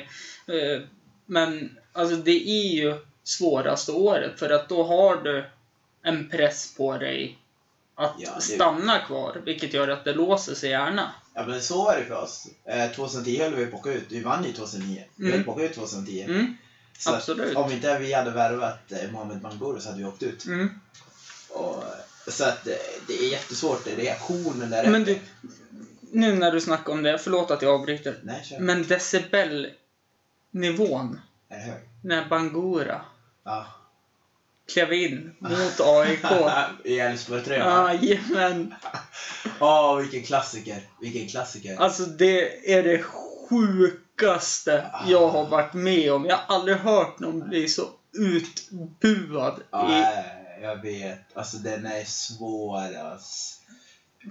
eh, men alltså det är ju svåraste året för att då har du en press på dig att Ja, det- stanna kvar, vilket gör att det låser sig gärna. Ja men så var det för oss. Eh, 2010 höll vi på att ut. Vi vann ju 2009. Vi Mm. höll på att ut 2010. Mm, Så absolut. Om inte vi hade värvat eh, Mohamed Banguro så hade vi åkt ut. mm. Och, så att eh, det är jättesvårt, reaktionen där Men du, nu när du snackar om det, förlåt att jag avbryter. Nej, kör. Men decibelnivån Är det hög? när Bangura Ja. Klev in mot AIK. I Elfsborg-tröjan. Jajamän! Åh, vilken klassiker. Vilken klassiker. Alltså det är det sjukaste jag har varit med om. Jag har aldrig hört någon bli så utbuad. Ja, I, jag vet. Alltså den är svår alltså.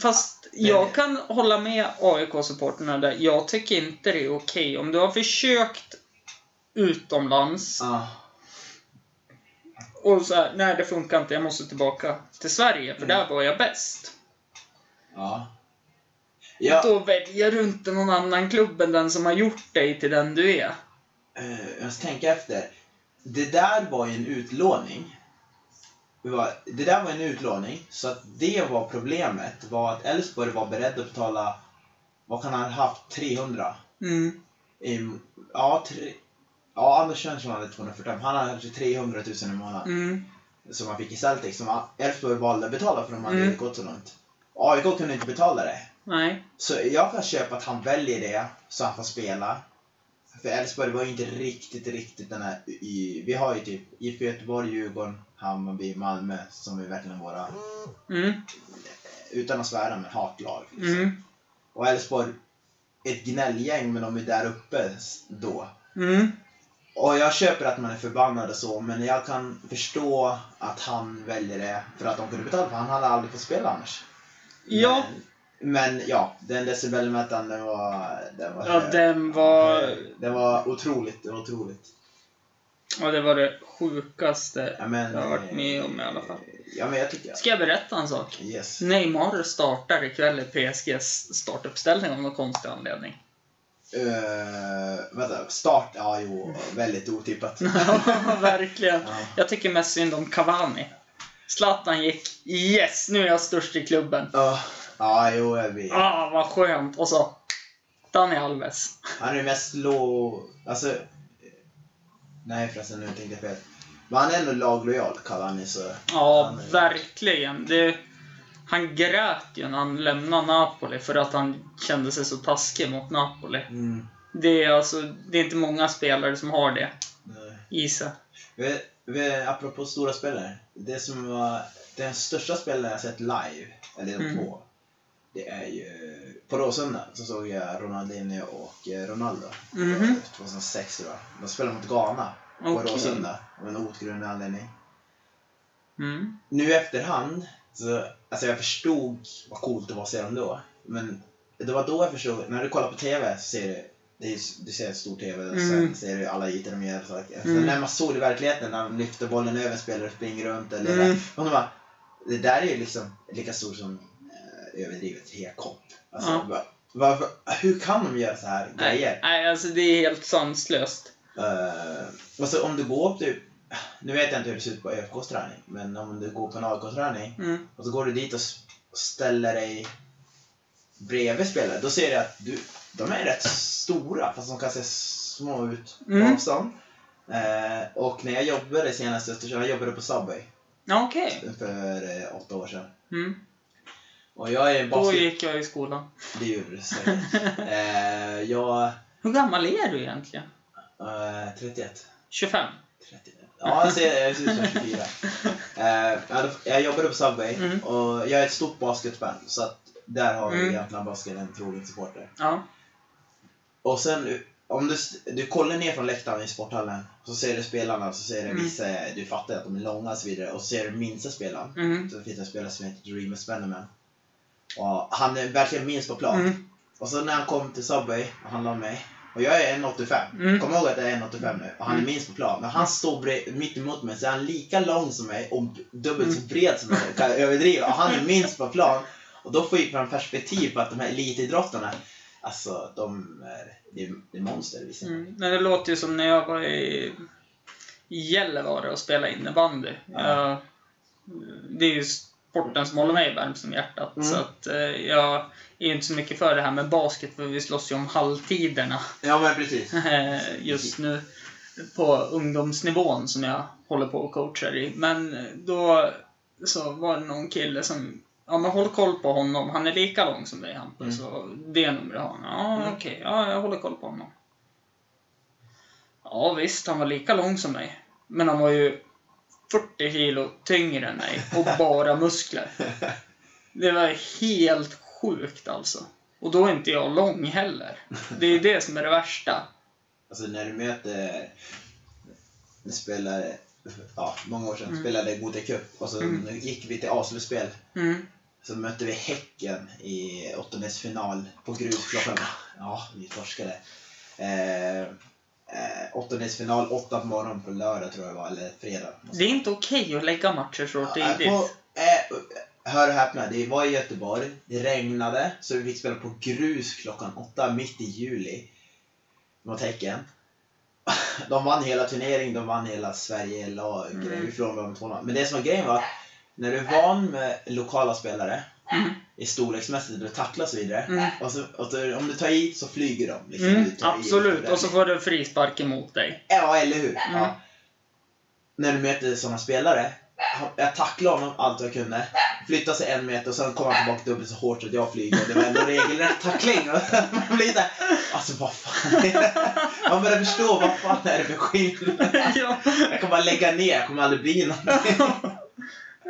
fast jag kan hålla med AIK-supporterna där. Jag tycker inte det är okej. Om du har försökt utomlands Ja. Och så här, nej det funkar inte, jag måste tillbaka till Sverige för Mm. där var jag bäst. Ja. Ja, Då väljer du inte någon annan klubb än den som har gjort dig till den du är. eh, jag ska tänka efter. Det där var ju en utlåning. Det, där var en utlåning, så att det var problemet. Var att Elfsborg var beredd att betala, vad kan han ha haft, 300? Mm. I, ja, tre, ja, Anders Svensson hade 245. Han hade kanske 300 000 i månaden. Mm. Som han fick i Celtic, som Elfsborg valde att betala för de hade Mm. gått så långt. AIK kunde inte betala det. Nej. Så jag kan köpa att han väljer det, så han får spela. För Elfsborg var ju inte riktigt, riktigt den här... I, vi har ju typ IFK Göteborg, Djurgården, Hammarby, Malmö som är verkligen våra, Mm. utan att svära, men hatlag. Liksom. Mm. Och Elfsborg, ett gnällgäng, men de är där uppe då. Mm. Och jag köper att man är förbannad och så, men jag kan förstå att han väljer det för att de kunde betala, för han hade aldrig fått spela annars. Ja. Men, men ja, den decibelmätaren, den var... Den var Ja, hög. den var... Det var otroligt, det var otroligt. Ja, det var det sjukaste Ja, men, jag har varit med om i alla fall. Ja, men jag tycker... Ska jag berätta en sak? Yes. Neymar startar ikväll i PSGs startuppställning av någon konstig anledning. Uh, vänta, start? Ja, jo, väldigt otippat. Verkligen. Ja. Jag tycker mest synd om Cavani. Zlatan gick Yes, nu är jag störst i klubben. Ja, ja, jo, jag vet. Ah, vad skönt. Och så Dani Alves. Han är mest lå... Alltså... Nej förresten, nu tänkte jag fel. Men han är ändå laglojal, Cavani, så... Ja, verkligen. Det, han grät ju när han lämnade Napoli för att han kände sig så taskig mot Napoli. Mm. Det är alltså, det är inte många spelare som har det i sig. Apropå stora spelare. Det som var den största spelaren jag sett live, eller de Mm. två, det är ju... På Råsunda så såg jag Ronaldinho och eh, Ronaldo. Mhm. 2006 tror jag. De spelade mot Ghana på Okej. Råsunda. Av en outgrundlig anledning. Mm. Nu efterhand, så, alltså jag förstod vad coolt det var att se dem då. Men det var då jag förstod, när du kollar på TV så ser du, det är, du ser stor TV och sen Mm. ser du alla ytor de gör och saker. Mm. När man såg det i verkligheten, när de lyfter bollen över spelare och springer runt eller Mm. och de bara, Det där är ju liksom lika stort som eh, överdrivet T-kopp. Alltså, Ja. va- varför, hur kan de göra så här Nej, grejer? nej, alltså det är helt sanslöst. Uh, och så om du går upp typ, nu vet jag inte hur det ser ut på ÖFKs träning, men om du går på en AIK-träning Mm. och så går du dit och ställer dig bredvid spelare, då ser du att du, de är rätt stora, fast de kan se små ut på Mm. avstånd. Eh, och när jag jobbade senast i Östersund, jag jobbade på Subway okej. för eh, åtta år sedan. Mm. Och jag är Då basket... gick jag i skolan. Det gjorde du säkert. eh, jag... Hur gammal är du egentligen? Eh, 31. 25? 31. Ja, jag ser, jag ser ut som 24. Eh, jag jobbade på Subway Mm. och jag är ett stort basketfan. Så att där har Mm. egentligen basket en trogen supporter. Ja. Och sen om du, du kollar ner från läktaren i sporthallen så ser du spelarna så ser du Mm. vissa, du fattar att de är långa och så vidare. Och så ser du minsta spelaren. Mm. Så finns det en spelare som heter Dreamer Spenderman. Och han är verkligen minst på plan. Mm. Och så när han kom till Subway och handlade om mig. Och jag är 1,85. Mm. Kom ihåg att jag är 1,85 nu. Och han är Mm. minst på plan. Men han står bre- mitt emot mig så är han lika lång som mig och dubbelt Mm. så bred som mig. Kan överdriva. Och han är minst på plan. Och då får jag perspektiv på att de här elitidrottarna, alltså de är, det är, det är monster vissa. Mm. Det låter ju som när jag var i i Gällivare och spelade innebandy. Ja. Jag, det är ju sporten som håller mig varm som hjärtat. Mm. Så att eh, jag är ju inte så mycket för det här med basket, för vi slåss ju om halvtiderna Ja men precis. eh, just nu på ungdomsnivån som jag håller på och coachar i. Men då så var det någon kille som Ja men håll koll på honom, han är lika lång som dig Hampus. Mm. Och det numret har han. Ja Mm. okej, ja jag håller koll på honom. Ja visst, han var lika lång som mig. Men han var ju 40 kilo tyngre än mig och bara muskler. Det var helt sjukt alltså. Och då är inte jag lång heller. Det är det som är det värsta. Alltså när du möter en spelare, ja många år sedan, Mm. spelade Gothia Cup och så Mm. gick vi till avslutsspel. Mm. Så mötte vi Häcken i åttondelsfinal på grusklockan. Ja, vi torskade. Eh, eh, åttondelsfinal, åtta på morgonen på lördag tror jag var, eller fredag. Det är inte okej att lägga matcher så Ja, tidigt. på, eh, hör och häpna, det var i Göteborg, det regnade, så vi fick spela på grus klockan åtta mitt i juli mot Häcken. De vann hela turneringen, de vann hela Sverige-lag, Mm. vi förlorade med 2 Men det som var grejen var, när du är van med lokala spelare Mm. I storleksmässigt, och så vidare. Mm. Och, så, och så, om du tar i så flyger de. Liksom, Mm, absolut. Och så får du frispark emot dig. Ja, eller hur? Mm. Ja. När du möter sådana spelare. Jag tacklade honom allt jag kunde. Flyttade sig en meter och sen kom han tillbaka dubbelt så hårt så att jag flyger. Det var ändå regelrätt tackling. Man blir där, alltså vad fan är det? Man börjar förstå vad fan är det för skillnad. ja. Jag kan bara lägga ner, jag kommer aldrig bli någonting.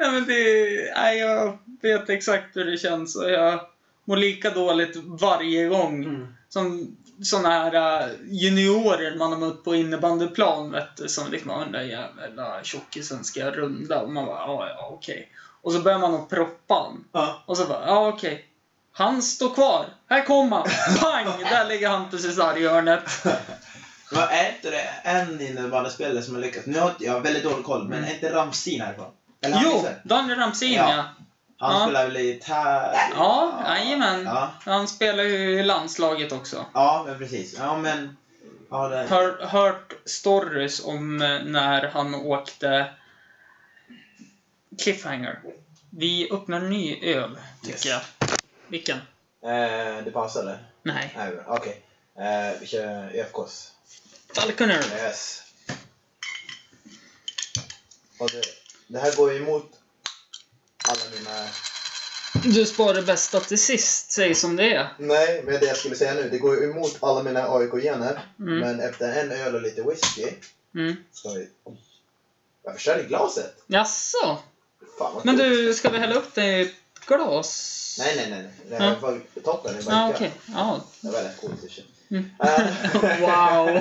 ja, men det... Nej, jag vet exakt hur det känns och jag mår lika dåligt varje gång. Mm. Som såna här äh, juniorer man har mött på innebandyplan, vet du, som liksom, "Ja, den där jävla tjockisen ska jag runda. Och man bara, ja, ja, okej. Och så börjar man att proppa han. Ja. Och så bara, ja, okej. Han står kvar. Här kommer han. Pang! Där ligger Hampus i sarghörnet. Men är inte det en innebandyspelare som har lyckats? Nu har jag väldigt dålig koll, men Mm. är inte Ramsin härifrån? Eller han Jo, visar? Daniel Ramsin, Ja. ja. Han Ja. spelar väl i Tär... Ja, jajamän. Ja. Han spelar ju i landslaget också. Ja, men precis. Ja, men... Ja, det... Hör, hört stories om eh, när han åkte Cliffhanger. Vi öppnar en ny öl, tycker Yes. jag. Vilken? Eh, det passade? Nej. Nej, okej. Eh, vi kör ÖFKs. Falconer. Yes. Och det, det här går ju emot alla mina... Du sparar det bästa till sist, säg som det är. Nej, men det jag skulle säga nu, det går ju emot alla mina AIK-gener. Mm. Men efter en öl och lite whisky Mm. ska vi... Jag förstör i glaset. Jaså? Fan vad Men coolt. du, ska vi hälla upp det i ett glas? Nej, nej, nej. nej. Det Ja. är bara toppen. Det Ja, ja, okej. Ja. Det var väldigt coolt. Mm. Eh, Wow.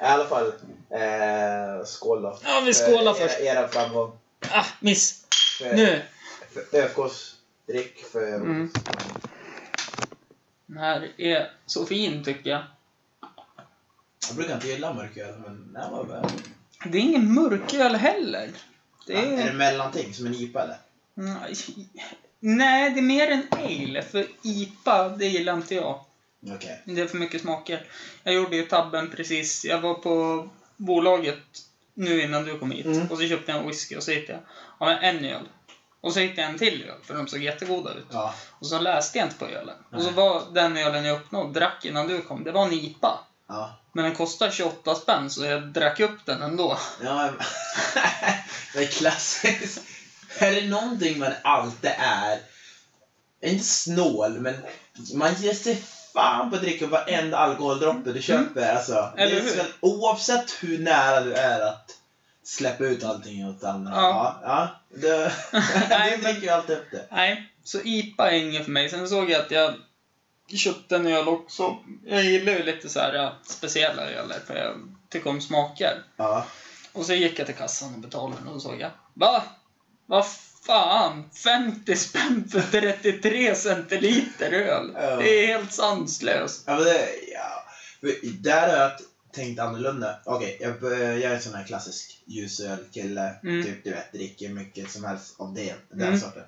I alla fall, eh, skål då. Ja, vi skålar för först. Era, era framgång. Ah, miss. För, Nu. för drick för... Mm. Den här är så fin, tycker jag. Jag brukar inte gilla mörköl, men den här var väl... Det är ingen mörköl heller. Det Är det är... mellanting, som en IPA eller? Nej, Nej, det är mer en ale. För IPA, det gillar inte jag. Okej. Det är för mycket smaker. Jag gjorde ju tabben precis. Jag var på bolaget nu innan du kom hit. Mm. Och så köpte jag en whisky och så hittade jag, ja men en öl. Och så hittade jag en till öl, för de såg jättegoda ut. Ja. Och så läste jag inte på ölen. Och så Nej. var den ölen jag öppnade och drack innan du kom, det var en IPA. Ja. Men den kostar 28 spänn, så jag drack upp den ändå. Ja, det är klassiskt. Är det någonting man alltid är, inte snål, men man ger sig fan på att dricka varenda alkoholdroppe du köper. Alltså, det Eller är hur? så, oavsett hur nära du är att släppa ut allting åt andra. Ja. Ja, ja det, Nej, du dricker ju alltid upp det. Nej, så IPA är inget för mig. Sen såg jag att jag köpte en öl också. Jag gillar ju lite så här speciella öler, för jag tycker om smaker. Ja. Och så gick jag till kassan och betalade och då såg jag, va? Vad fan? 50 spänn för 33 centiliter öl? Det är helt sanslöst. Ja, men det, ja. Där har jag tänkt annorlunda. Okej, jag, bör- jag är en sån här klassisk ljusölkille. Mm. Typ, du vet, dricker mycket som helst av det, den Mm. sorten.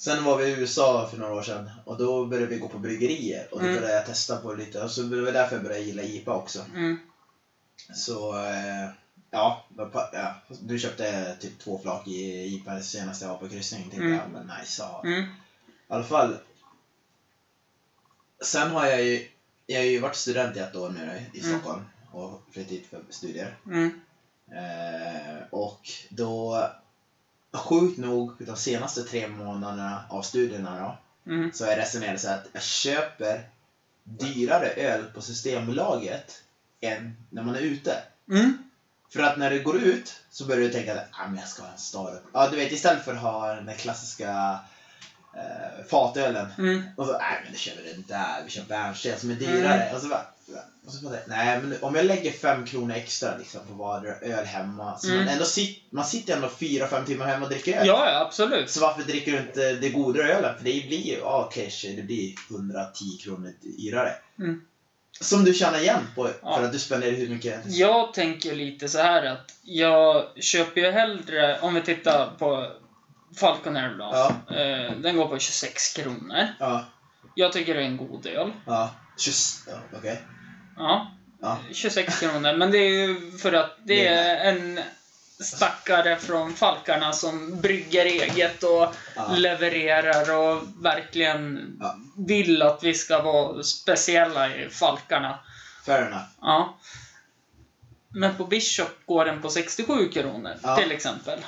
Sen var vi i USA för några år sedan och då började vi gå på bryggerier och då Mm. började jag testa på det lite och så det var därför jag började gilla IPA också. Mm. Så, eh, ja, ja. Du köpte typ två flak i IPA senast jag var på kryssning. Tänkte Mm. jag, men nice ha. Mm. I alla fall. Sen har jag ju, jag har ju varit student i ett år nu i Mm. Stockholm och flyttat hit för studier. Mm. Eh, och då, sjukt nog, de senaste tre månaderna av studierna då, Mm. så har jag resonerat så att jag köper dyrare öl på Systembolaget än när man är ute. Mm. För att när du går ut så börjar du tänka att ah, men jag ska ha en Starup. Ja, du vet istället för att ha den klassiska eh, fatölen. Mm. Och så, nej men då kör vi den där, vi kör bärnsten som är dyrare. Och så bara, och så bara nej men om jag lägger fem kronor extra liksom på vardera öl hemma. Så Mm. man, ändå sit, man sitter ändå fyra, fem timmar hemma och dricker öl. Ja, absolut. Så varför dricker du inte det godare ölen? För det blir ju, ja kanske det blir 110 kronor dyrare. Mm. Som du tjänar igen på Ja. för att du spenderar hur mycket Jag tänker lite så här att jag köper ju hellre, om vi tittar på Falconer då. Ja. Eh, den går på 26 kronor. Ja, Jag tycker det är en god öl. ja. Just, ja okej. Ja, Ja. 26 kronor. Men det är ju för att det är en stackare från Falkarna som brygger eget och Ja. levererar och verkligen Ja. vill att vi ska vara speciella i Falkarna. Fair enough. Ja. Men på Bishop går den på 67 kronor, Ja. till exempel.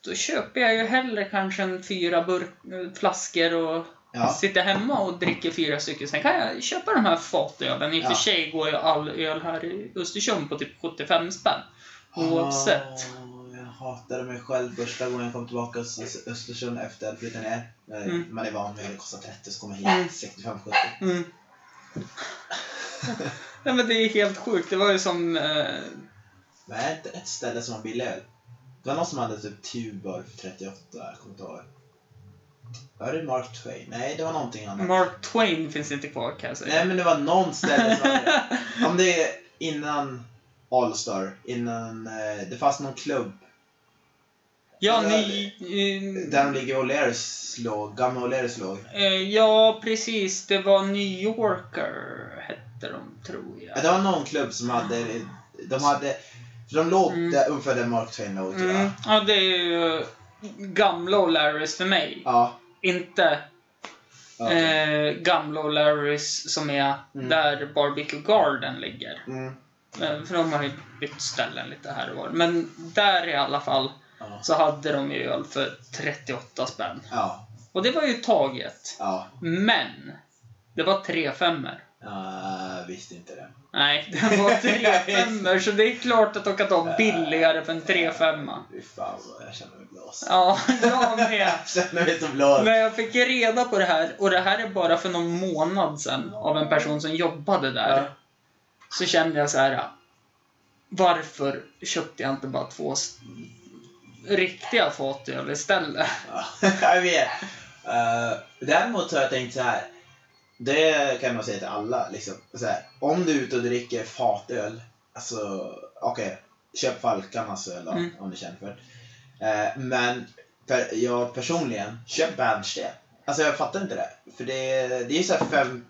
Då köper jag ju hellre kanske en fyra burk, flaskor och Ja. sitter hemma och dricker fyra stycken. Sen kan jag köpa de här fatölen. I och för sig går ju all öl här i Östersund på typ 75 spänn. Oavsett. Åh, jag hatade mig själv första gången jag kom tillbaka till Östersund efter att flytta ner. När Mm. Man är van vid att det kostar 30 så kommer hit Mm. 65-70. Mm. Nej men det är helt sjukt. Det var ju som... Eh, är det inte ett ställe som har billig öl? Det var någon som hade typ Tuborg för 38, jag kommer inte ihåg. Var det Mark Twain? Nej, det var någonting annat. Mark Twain finns inte kvar kan jag säga. Nej, men det var någon ställe som hade Om det är innan Allstar, innan... Eh, det fanns någon klubb ja, Ja, ni... eh, där de ligger O'Learys låg, gamla O'Learys låg. Eh, ja, precis. Det var New Yorker, hette de, tror Ja, jag. det var någon klubb som hade... De hade... För de låg Mm. där ungefär där Mark Twain låg, tror jag. Mm. Ja, det är ju gamla O'Larrys för mig. Ja. Inte okej. eh, gamla O'Larrys som är Mm. där Barbecue Garden ligger. Mm. För de har ju bytt ställen lite här och var. Men där i alla fall Ja. så hade de ju öl för 38 spänn. Ja. Och det var ju taget. Ja. Men det var tre femmor. Jag visste inte det. Nej, det var tre femmor så det är klart att de kan ta billigare för en tre femma. Fy fan jag känner mig blåst. Ja, jag med. Jag känner mig så blåst. Men jag fick reda på det här, och det här är bara för någon månad sedan, av en person som jobbade där. Så kände jag så här. Varför köpte jag inte bara två riktiga fatöl istället? Ja, jag vet. Uh, däremot har jag tänkt så här. Det kan man säga till alla. Liksom. Så här, om du är ute och dricker fatöl. Alltså, okej. köp Falkarnas öl då, Mm. om du känner för det. Eh, men per, jag personligen, köp bärnsten. Alltså jag fattar inte det. För det, det är ju så här fem...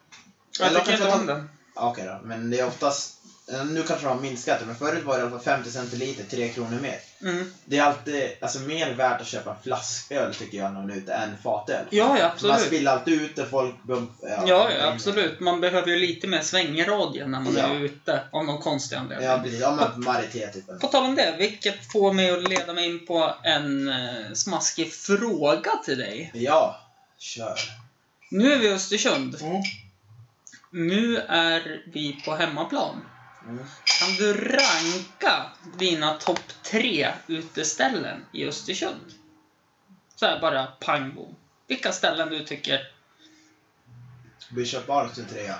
Jag Eller tycker inte om den. Okej då, men det är oftast eh, nu kanske de har minskat det, men förut var det i alla fall 50 centiliter, 3 kronor mer. Mm. Det är alltid alltså, mer värt att köpa flasköl tycker jag när man är ute än fatöl. Ja, ja, Man absolut. spiller alltid ut det, folk bump, Ja, ja, absolut. Man behöver ju lite mer svängradie när man Ja. är ute, av någon konstig anledning. Ja, precis. Ja, men Marité typ. På tal om det, vilket får mig att leda mig in på en eh, smaskig fråga till dig. Ja, kör. Nu är vi i Östersund. Mm. Nu är vi på hemmaplan. Mm. Kan du ranka dina topp tre uteställen i Östersund? Så här bara pang bom. Vilka ställen du tycker... Bishop Barks är trea.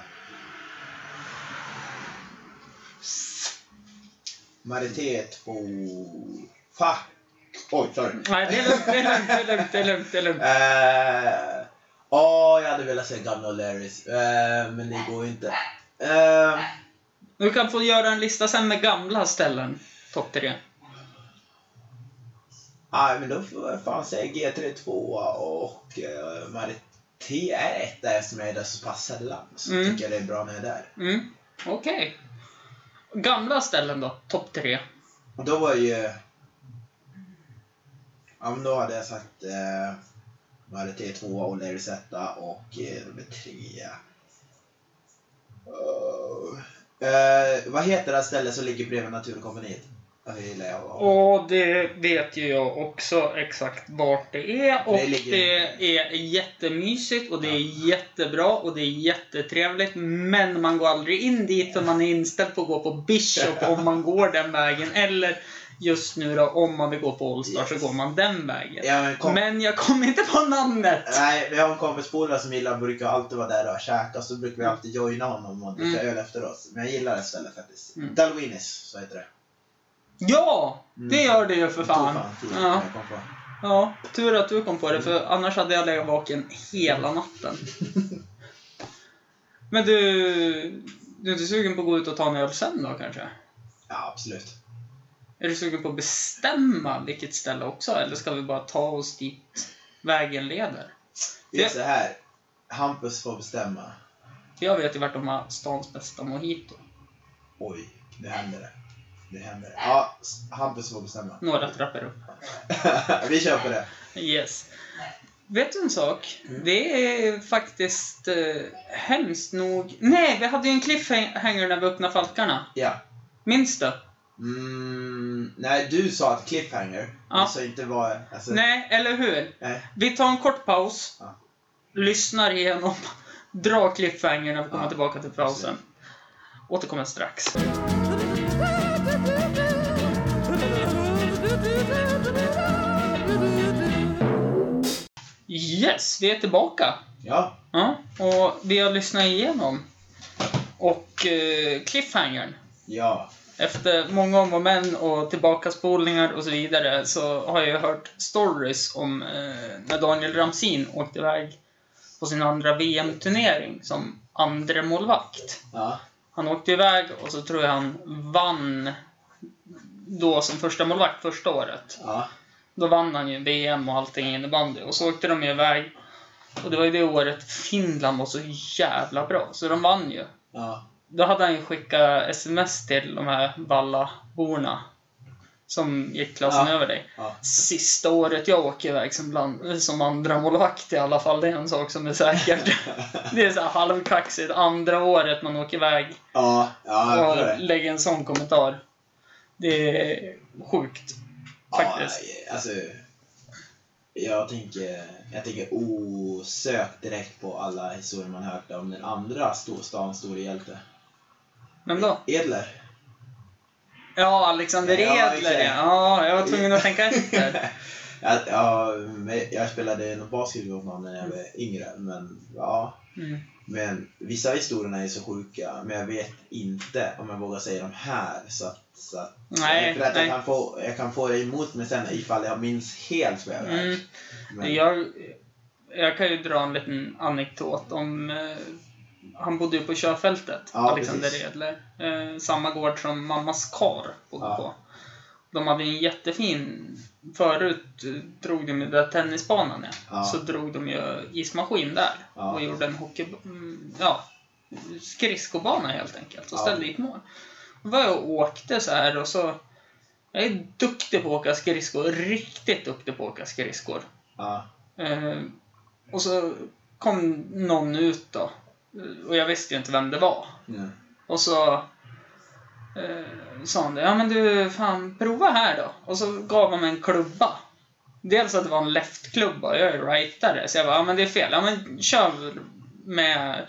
Marité är två... Fuck! Oj, sorry. Nej, det är lugnt, det är lugnt, det är lugnt, det är lugnt. Eh, Åh, jag hade velat säga gamla O'Larrys. Eh, men det går ju inte. Eh, Du kan få göra en lista sen med gamla ställen. Topp tre. Nej, men då får jag fan säga G3 2 och uh, Marité är etta eftersom jag är där så pass sällan. Så Mm. tycker jag det är bra när jag är där. Mm, okej. Gamla ställen då? Topp tre. Och då var ju... Ja, men då hade jag sagt uh, Marité 2 och Larrys etta och uh, nummer 3. Uh, uh, vad heter det här stället som ligger bredvid Naturkompaniet? Det gillar jag. Och det vet ju jag också exakt vart det är. Och Det ligger- det är jättemysigt och det är jättebra och det är jättetrevligt. Men man går aldrig in dit för man är inställd på att gå på Bishop om man går den vägen. Eller just nu då, om man vill gå på Allstar så Yes. går man den vägen. Ja, men kom, Men jag kommer inte på namnet! Nej, vi har en kompis polare som gillar, brukar alltid vara där och käka, så brukar vi alltid joina honom och dricka Mm. öl efter oss. Men jag gillar det stället faktiskt. Mm. Dalwinis, så heter det. Ja! Mm. Det gör det ju för fan. tid Ja. Ja, tur att du kom på det, för annars hade jag legat vaken hela natten. Men du, du är inte sugen på att gå ut och ta en öl sen då kanske? Ja, absolut. Är du sugen på att bestämma vilket ställe också, eller ska vi bara ta oss dit vägen leder? Det är Ja. så här. Hampus får bestämma. Jag vet ju vart de har stans bästa mojito. Oj, det händer det. Det händer. Ja, s- Hampus får bestämma. Några trappor upp. vi kör på det. Yes. Vet du en sak? Mm. Det är faktiskt eh, hemskt nog... Nej, vi hade ju en cliffhanger när vi öppnade Falkarna. Ja. Minns du? Mm, nej, du sa att cliffhanger. Ja. Sa inte vad... Alltså, Nej, eller hur? nej. Vi tar en kort paus. Ja. Lyssnar igenom. Drar cliffhanger när vi kommer Ja, tillbaka till pausen. Återkommer strax. Yes, vi är tillbaka. Ja. Ja, och vi har lyssnat igenom. Och eh, cliffhangern. Ja. Efter många om och men och tillbakaspolningar och så vidare så har jag hört stories om eh, när Daniel Ramsin åkte iväg på sin andra VM-turnering som andre målvakt. Ja. Han åkte iväg och så tror jag han vann då som första målvakt första året. Ja. Då vann han ju VM och allting i innebandy. Och så åkte de iväg. Och det var ju det året Finland var så jävla bra. Så de vann ju. Ja. Då hade han ju skickat sms till de här Vallaborna. Som gick klassen Ja. över dig. Ja. Sista året jag åker iväg som, bland, som andra målvakt i alla fall. Det är en sak som är säkert. det är så här halvkaxigt. Andra året man åker iväg Ja. Ja, och lägger en sån kommentar. Det är sjukt. Faktiskt. Ja, alltså, jag tänker, jag tänker osökt direkt på alla historier man hört om den andra storstans store hjälte. Vem då? Edler. Ja, Alexander Ja, Edler exakt. ja. Jag var tvungen att tänka efter. ja, ja, jag spelade någon basket när jag var yngre, men ja. Mm. Men vissa historierna är så sjuka, men jag vet inte om jag vågar säga de här. Så att, så att, Nej, för att nej. Jag, kan få, jag kan få det emot mig sen ifall jag minns helt vad jag Mm. Men, Jag, jag kan ju dra en liten anekdot om... Han bodde ju på körfältet, Ja, Alexander precis. Edler. Eh, samma gård som mammas kar bodde Ja. på. De hade en jättefin... Förut drog de ju där tennisbanan är. Ja. Så drog de ju ismaskin där. Ja. Och gjorde en hockey... mm, Ja, skridskobana helt enkelt. Och Ja. ställde dit mål. var jag och åkte så här och så... Jag är duktig på att åka skridskor. Riktigt duktig på att åka skridskor. Ja. Eh, och så kom någon ut då. Och jag visste ju inte vem det var. Ja. Och så eh, sa han det. Ja men du, fan prova här då. Och så gav han mig en klubba. Dels att det var en leftklubba. Jag är rightare. Så jag bara, ja men det är fel. Ja men kör med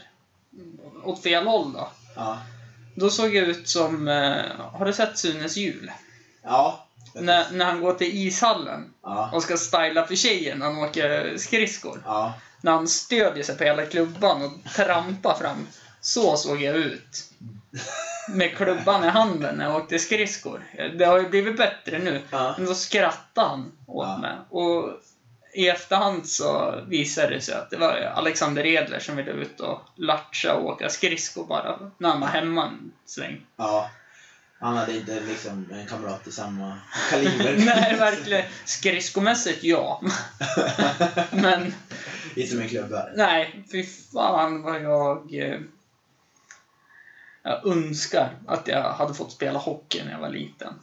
åt fel håll då. Ja. Då såg jag ut som, eh, har du sett Sunes jul? Ja. När, när han går till ishallen Ja. och ska styla för tjejen när han åker skridskor. Ja. När han stödjer sig på hela klubban och trampar fram. Så såg jag ut. Med klubban i handen när jag åkte skridskor. Det har ju blivit bättre nu. Ja. Men då skrattade han åt Ja. mig. Och i efterhand så visade det sig att det var Alexander Edler som ville ut och latcha och åka skridskor bara när han var hemma en sväng. ja. Han hade inte liksom en kamrat i samma kaliber. Nej, verkligen. Skridskomässigt, ja. Men inte med klubbar. nej, fy fan vad jag... eh, Jag önskar att jag hade fått spela hockey när jag var liten.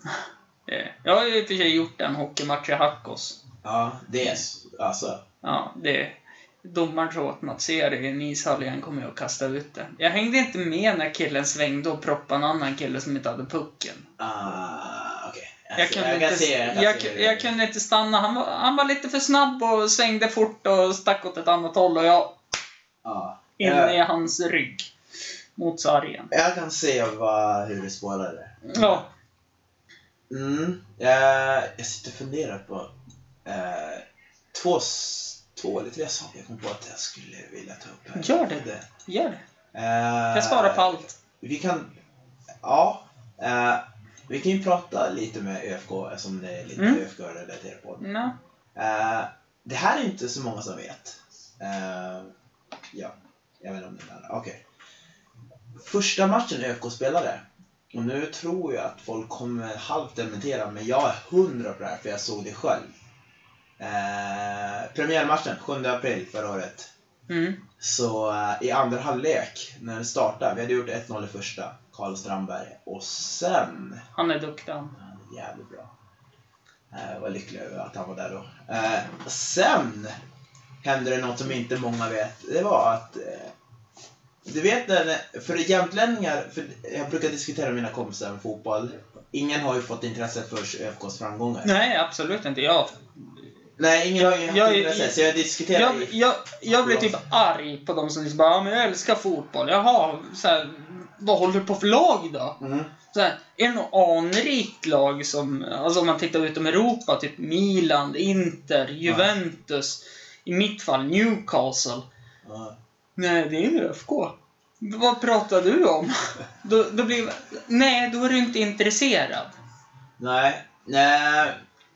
Eh, Jag har ju i och för sig gjort en hockeymatch i Hackås. Ja, det är alltså. Ja, det... Domaren sa åt mig att se det i en ishall igen kommer jag att kasta ut det. Jag hängde inte med när killen svängde och proppade en annan kille som inte hade pucken. Ah. Jag kunde, jag inte, jag jag, kunde inte stanna. Han var, han var lite för snabb och svängde fort och stack åt ett annat håll och jag Ja. inne i hans rygg. Mot sargen. jag kan se vad, hur det spårade. Ja. Mm. Jag, jag sitter och funderar på eh, två, två eller tre saker jag kom på att jag skulle vilja ta upp här. Gör det. Gör det. Eh, Jag svarar på allt. Vi kan... Ja. Eh, vi kan ju prata lite med ÖFK eftersom det är lite Mm. ÖFK-relaterat på det. Ja. Eh, det här är inte så många som vet. Eh, ja, jag vet inte om det är. Okej. Första matchen ÖFK spelade. Och nu tror jag att folk kommer halvt dementera, men jag är hundra på det här för jag såg det själv. Eh, premiärmatchen, 7 april förra året. Mm. Så eh, i andra halvlek, när det startade, vi hade gjort 1-0 i första, Karl Strandberg. Och sen Han är duktig han. Ja, jävligt bra. Eh, Jag var lycklig över att han var där då. Eh, sen hände det något som inte många vet. Det var att... eh, Du vet när, för jämtlänningar, för jag brukar diskutera med mina kompisar med fotboll. Ingen har ju fått intresse för ÖFKs framgångar. Nej, absolut inte. Jag, Nej, ingen har ju haft Jag- intresse. Så jag diskuterar jag, jag, jag blir typ arg på de som liksom bara ja, men jag älskar fotboll. Jaha, så här, vad håller du på för lag då? Mm. Så här, är det något anrikt lag som, alltså om man tittar utom Europa, typ Milan, Inter, Juventus, i mitt fall Newcastle. Ja. Nej, det är ju ÖFK. Vad pratar du om? Då, då blir Nej, då är du inte intresserad. Nej, nej,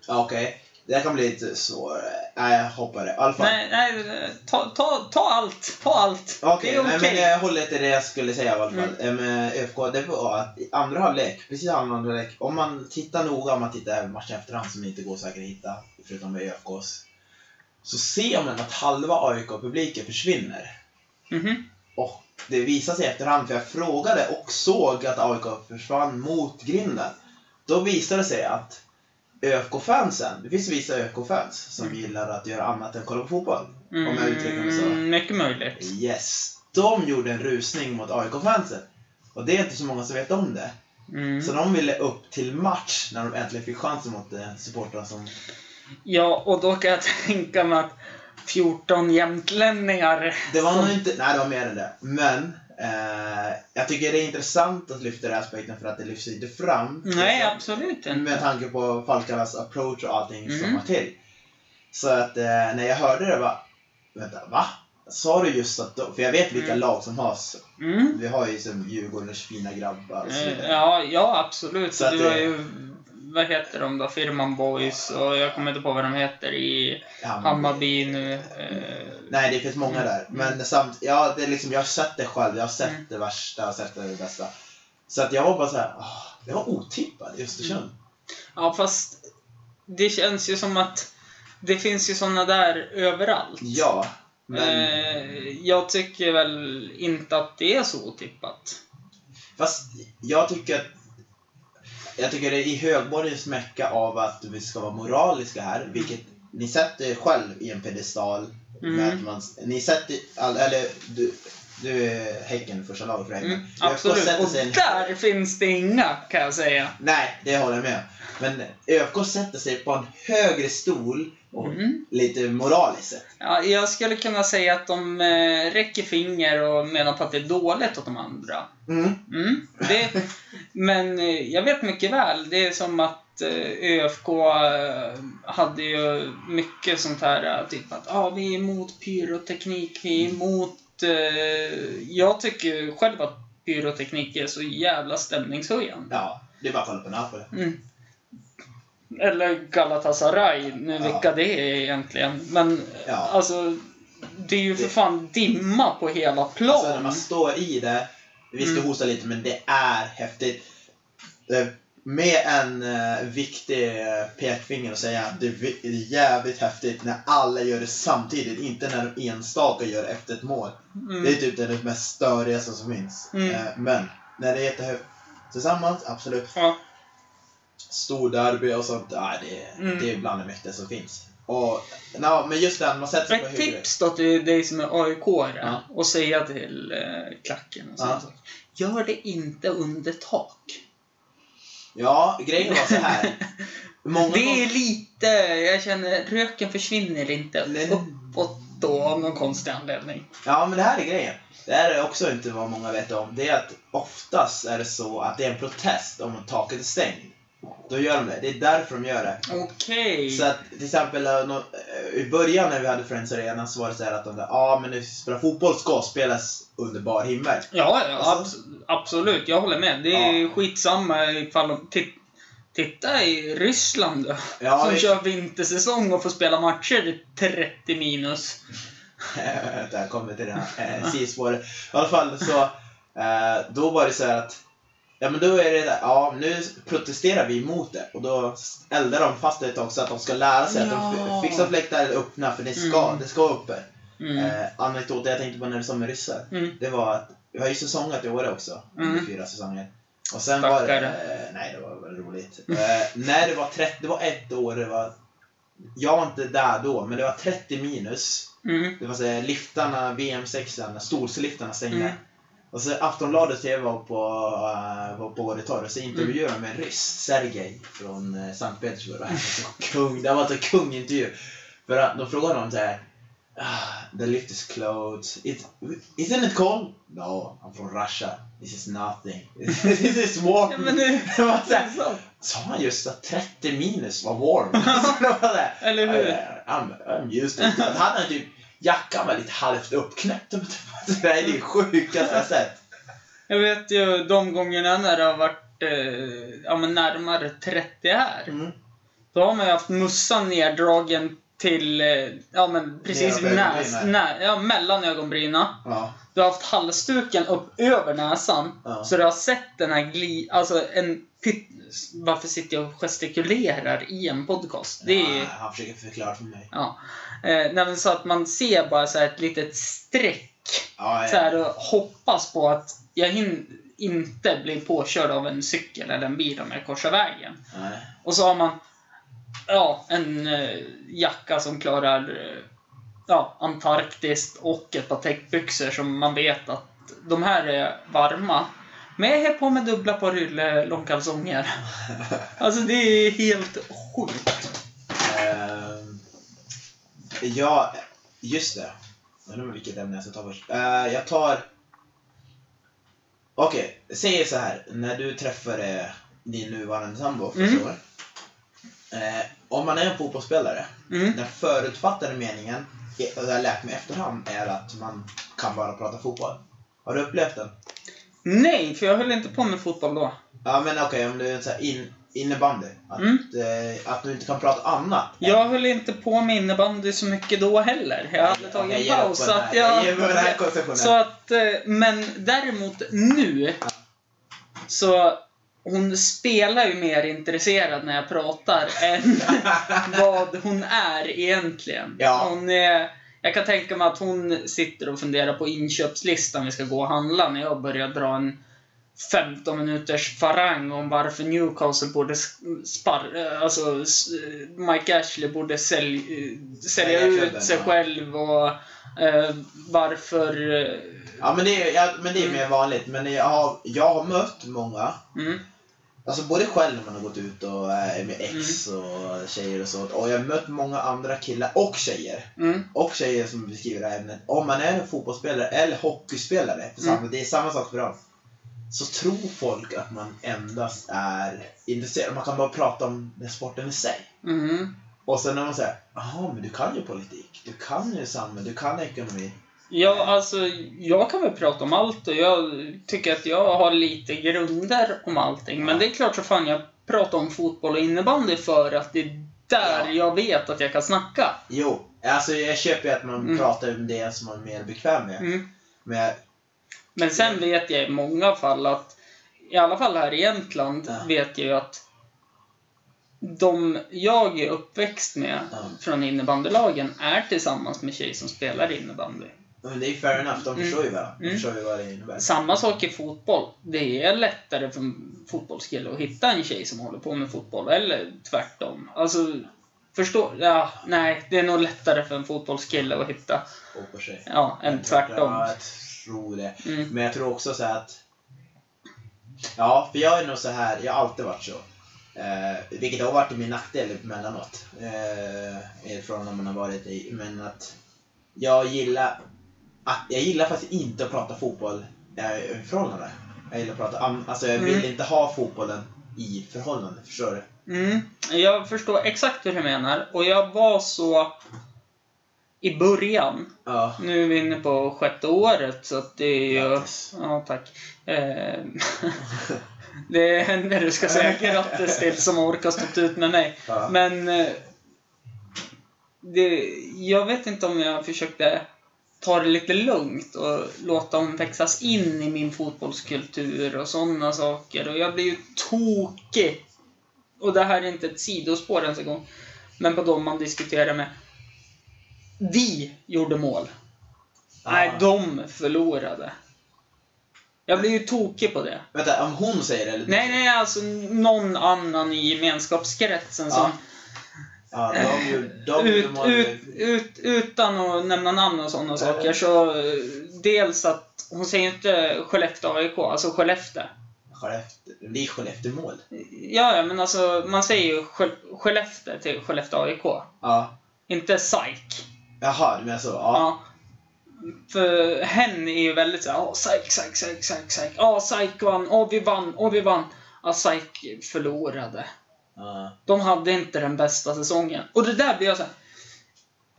okej. Det här kan bli lite svårare. Nej, jag hoppar det. Fall. Nej, nej, ta, ta, ta allt. Ta allt. Okej, det är okej. men jag håller till det jag skulle säga i alla fall. Mm. Mm. Med ÖFK, det var att i andra halvlek, precis andra halvlek, om man tittar noga, om man tittar även matchen efterhand som inte går säkert att hitta, förutom med ÖFKs, så ser man att halva AIK-publiken försvinner. Mhm. Och det visar sig efterhand, för jag frågade och såg att AIK försvann mot grinden. Då visade det sig att ÖFK-fansen, det finns vissa ÖFK-fans som Mm. gillar att göra annat än kolla på fotboll. Om jag uttrycker mig så. Mm, mycket möjligt. Yes. De gjorde en rusning mot AIK-fansen. Och det är inte så många som vet om det. Mm. Så de ville upp till match när de äntligen fick chansen mot eh, supportrar som... Ja, och då kan jag tänka mig att 14 jämtlänningar... Det var som- nog inte... Nej, det var mer än det. Men eh, jag tycker det är intressant att lyfta den aspekten för att det lyfts inte fram. Nej, Så- absolut inte. Med tanke på Falkarnas approach och allting som Mm. var till. Så att eh, när jag hörde det var Vänta, va? Sa du just att... Då? För jag vet vilka Mm. lag som har... Mm. Vi har ju som Djurgårdens fina grabbar och så Eh, vidare. Ja, ja, absolut. Så Så det- har ju... Vad heter de då? Firman Boys och jag kommer inte på vad de heter i Hammarby nu. Eh, Nej, det finns många där. Mm. Men samt, ja, det är liksom, jag har sett det själv. Jag har sett Mm. det värsta, jag har sett det bästa. Så att jag var bara så här, ah, det var otippat i Östersund. Ja, fast det känns ju som att det finns ju såna där överallt. Ja, men Eh, jag tycker väl inte att det är så otippat. fast jag tycker att jag tycker det är i högborgens mecka av att vi ska vara moraliska här, vilket ni sätter själv i en pedestal. Mm. Med att man, ni sätter, eller du, du är Häcken, första laget för Häcken. Mm, absolut. sätter Och där finns det inga, kan jag säga. Nej, det håller jag med Men ÖFK sätter sig på en högre stol och Mm. lite moraliskt sett. Ja, jag skulle kunna säga att de eh, räcker finger och menar på att det är dåligt åt de andra. Mm. Mm, det, men eh, jag vet mycket väl, det är som att eh, ÖFK eh, hade ju mycket sånt här, typ att ah, vi är emot pyroteknik, vi är emot... Eh, jag tycker själv att pyroteknik är så jävla stämningshöjande. Ja, det är bara att kolla på Napoli. Mm. Eller Galatasaray, nu Ja. vilka det är egentligen. Men Ja. alltså, det är ju för fan dimma på hela plan. Alltså när man står i det, vi ska Mm. hosta lite men det är häftigt. Eh, Med en uh, viktig eh, pekfinger och säga att det är jävligt häftigt när alla gör det samtidigt, inte när enstaka gör det efter ett mål. Mm. Det är typ det mest störigaste som finns. Mm. Eh, Men när det är jättehögt tillsammans, absolut. Ja. Stor derby och sånt, ja, det, Mm. det är bland det mäktigaste som finns. Och, no, men just den, man sätter sig på tips då till dig som är aik Ja. och säga till eh, klacken och sånt. Ja. Gör det inte under tak. Ja, grejen var så här. Många Det är lite, jag känner, röken försvinner inte Nej. uppåt då av någon konstig anledning. Ja, men det här är grejen. Det här är också inte vad många vet om. Det är att oftast är det så att det är en protest om taket är stängt. Då gör de det. Det är därför de gör det. Okej. Så att till exempel eh, eh, i början när vi hade Friends Arena så var det så här att de där, ja men när vi spelar fotboll ska spelas under bar himmel. Ja, ja Alltså- abs- absolut. Jag håller med. Det är Ja. skitsamma ifall de... Tit- titta i Ryssland då. Ja, som vi- kör vintersäsong och får spela matcher i 30 minus. Där kommer till det här eh, sidospåret. I alla fall så, eh, då var det så här att Ja men då är det där, ja nu protesterar vi emot det och då eldar de fast det ett tag så att de ska lära sig att de Ja. fixar fläktar öppna för det ska, Mm. det ska vara uppe. Mm. Eh, anekdot jag tänkte på när du sa med ryssar. Mm. Det var att vi har ju säsongat i år också, Mm. fyra säsonger. Och sen var det, Stackare. eh, nej det var väl roligt. Eh, när det var 30, det var ett år det var, jag var inte där då, men det var 30 minus. Mm. Det var så liftarna, VM6, Storsliftarna stängde. Mm. Och så Aftonbladet TV var på, uh, var på Åre torg och så intervjuade de en ryss, Sergej från uh, Sankt Petersburg. Och han var så kung, det var en kungintervju. För att de frågade honom såhär ah, The lift is closed. It, isn't it cold? No, I'm from Russia. This is nothing. This is warm. Ja, men sant. Sa han just att 30 minus var warm? Eller hur? I'm, I'm used to it. Han typ, jackan var lite halvt uppknäppt. Det är det sjukaste jag sett. Jag vet ju de gångerna när det har varit eh, ja, men närmare 30 här. Mm. Då har man ju haft mussan neddragen till, eh, ja men precis näs, nä, ja, mellan ögonbrynen. Ja. Du har haft halsduken upp över näsan. Ja. Så du har sett den här gli... Alltså en pytt... Varför sitter jag och gestikulerar i en podcast? Det är... Ja, han försöker förklara för mig. Ja. Eh, nej, så att man ser bara så ett litet streck. Ja, Så här, och hoppas på att jag hin- inte blir påkörd av en cykel eller en bil om jag korsar vägen. Nej. Och så har man ja, en eh, jacka som klarar eh, ja, Antarktis och ett par täckbyxor som man vet att de här är varma. Men jag är på med dubbla par ylle långkalsonger. Alltså det är helt sjukt. Ehm, ja, just det. Jag undrar vilket ämne jag ska ta först. Eh, jag tar... Okej, säg så här. När du träffade din nuvarande sambo första Mm. året. Eh, om man är en fotbollsspelare, Mm. den förutfattade meningen, och jag lärt mig efterhand, är att man kan bara prata fotboll. Har du upplevt den? Nej, för jag höll inte på med fotboll då. Ja men okej, om du är så in, innebandy. Att, Mm. eh, att du inte kan prata annat. Jag höll inte på med innebandy så mycket då heller. Jag hade tagit Jag en paus. Så att. Jag jag, så att, men däremot nu så hon spelar ju mer intresserad när jag pratar än vad hon är egentligen. Ja. Hon är, jag kan tänka mig att hon sitter och funderar på inköpslistan vi ska gå och handla när jag börjar dra en 15 minuters farang om varför Newcastle borde spar... eh, Alltså, Mike Ashley borde sälj, eh, sälja ut sig själv och eh, varför... eh, Ja, men det är, ja, men det är mer vanligt. Men jag har, jag har mött många, Mm, alltså både själv när man har gått ut och är med ex Mm. och tjejer och så. Och jag har mött många andra killar och tjejer. mm, Och tjejer som beskriver det här ämnet. Om man är en fotbollsspelare eller hockeyspelare, för Mm. det är samma sak för dem. Så tror folk att man endast är intresserad. Man kan bara prata om den sporten i sig. mm. Och sen när man säger jaha men du kan ju politik, du kan ju samhälle, du kan ekonomi. Ja, alltså, jag kan väl prata om allt och jag tycker att jag har lite grunder om allting. Men det är klart så fan jag pratar om fotboll och innebandy för att det är där Ja. jag vet att jag kan snacka. Jo, alltså jag köper ju att man Mm. pratar om det som man är mer bekväm med. Mm. Men jag, Men sen vet jag i många fall att, i alla fall här i Jämtland, Ja. vet jag ju att de jag är uppväxt med Ja. från innebandylagen är tillsammans med tjejer som spelar innebandy. Men det är fair enough, de Mm. förstår ju vad, de Mm. förstår ju vad det innebär. Samma sak i fotboll. Det är lättare för en fotbollskille att hitta en tjej som håller på med fotboll, eller tvärtom. Alltså, förstå... Ja, nej, det är nog lättare för en fotbollskille att hitta, Och på ja, än tvärtom. Ja, jag tror det. Mm. Men jag tror också så att... Ja, för jag är nog så här, jag har alltid varit så. Eh, vilket har varit min nackdel emellanåt. Eh, från när man har varit i. Men att jag gillar, att, jag gillar faktiskt inte att prata fotboll eh, i förhållande. Jag gillar att prata, alltså jag vill Mm. inte ha fotbollen i förhållande, förstår du? Mm, jag förstår exakt hur du menar. Och jag var så i början. Ja. Nu är vi inne på sjätte året, så att det är ju... Grattis. Ja, tack. Eh, det är henne du ska säga grattis till som har orkat stå ut med mig. Ja. Men... eh, Det, jag vet inte om jag försökte ta det lite lugnt och låta dem växas in i min fotbollskultur och sådana saker. Och jag blir ju tokig. Och det här är inte ett sidospår ens en gång. Men på dem man diskuterar med. Vi gjorde mål. Nej, de förlorade. Jag blir ju tokig på det. Vänta, om hon säger det? Eller Nej, nej, alltså någon annan i gemenskapskretsen som... Ja, de gjorde, de ut, ut, ut, utan att nämna namn och sådana saker så... eh, Dels att hon säger inte Skellefteå AIK, alltså Skellefteå. Skellefteå. Det är Skellefteå-mål. Ja, ja, men alltså man säger ju Skell- Skellefteå till Skellefteå AIK. Ja. Inte SAIK. Jaha, du menar så? Ja. Ja. För hen är ju väldigt såhär, åh, SAIK, SAIK, SAIK, SAIK, SAIK. Ja, SAIK vann, åh, vi vann, åh, vi vann. Ja, SAIK förlorade. Ja. De hade inte den bästa säsongen. Och det där blir jag så här.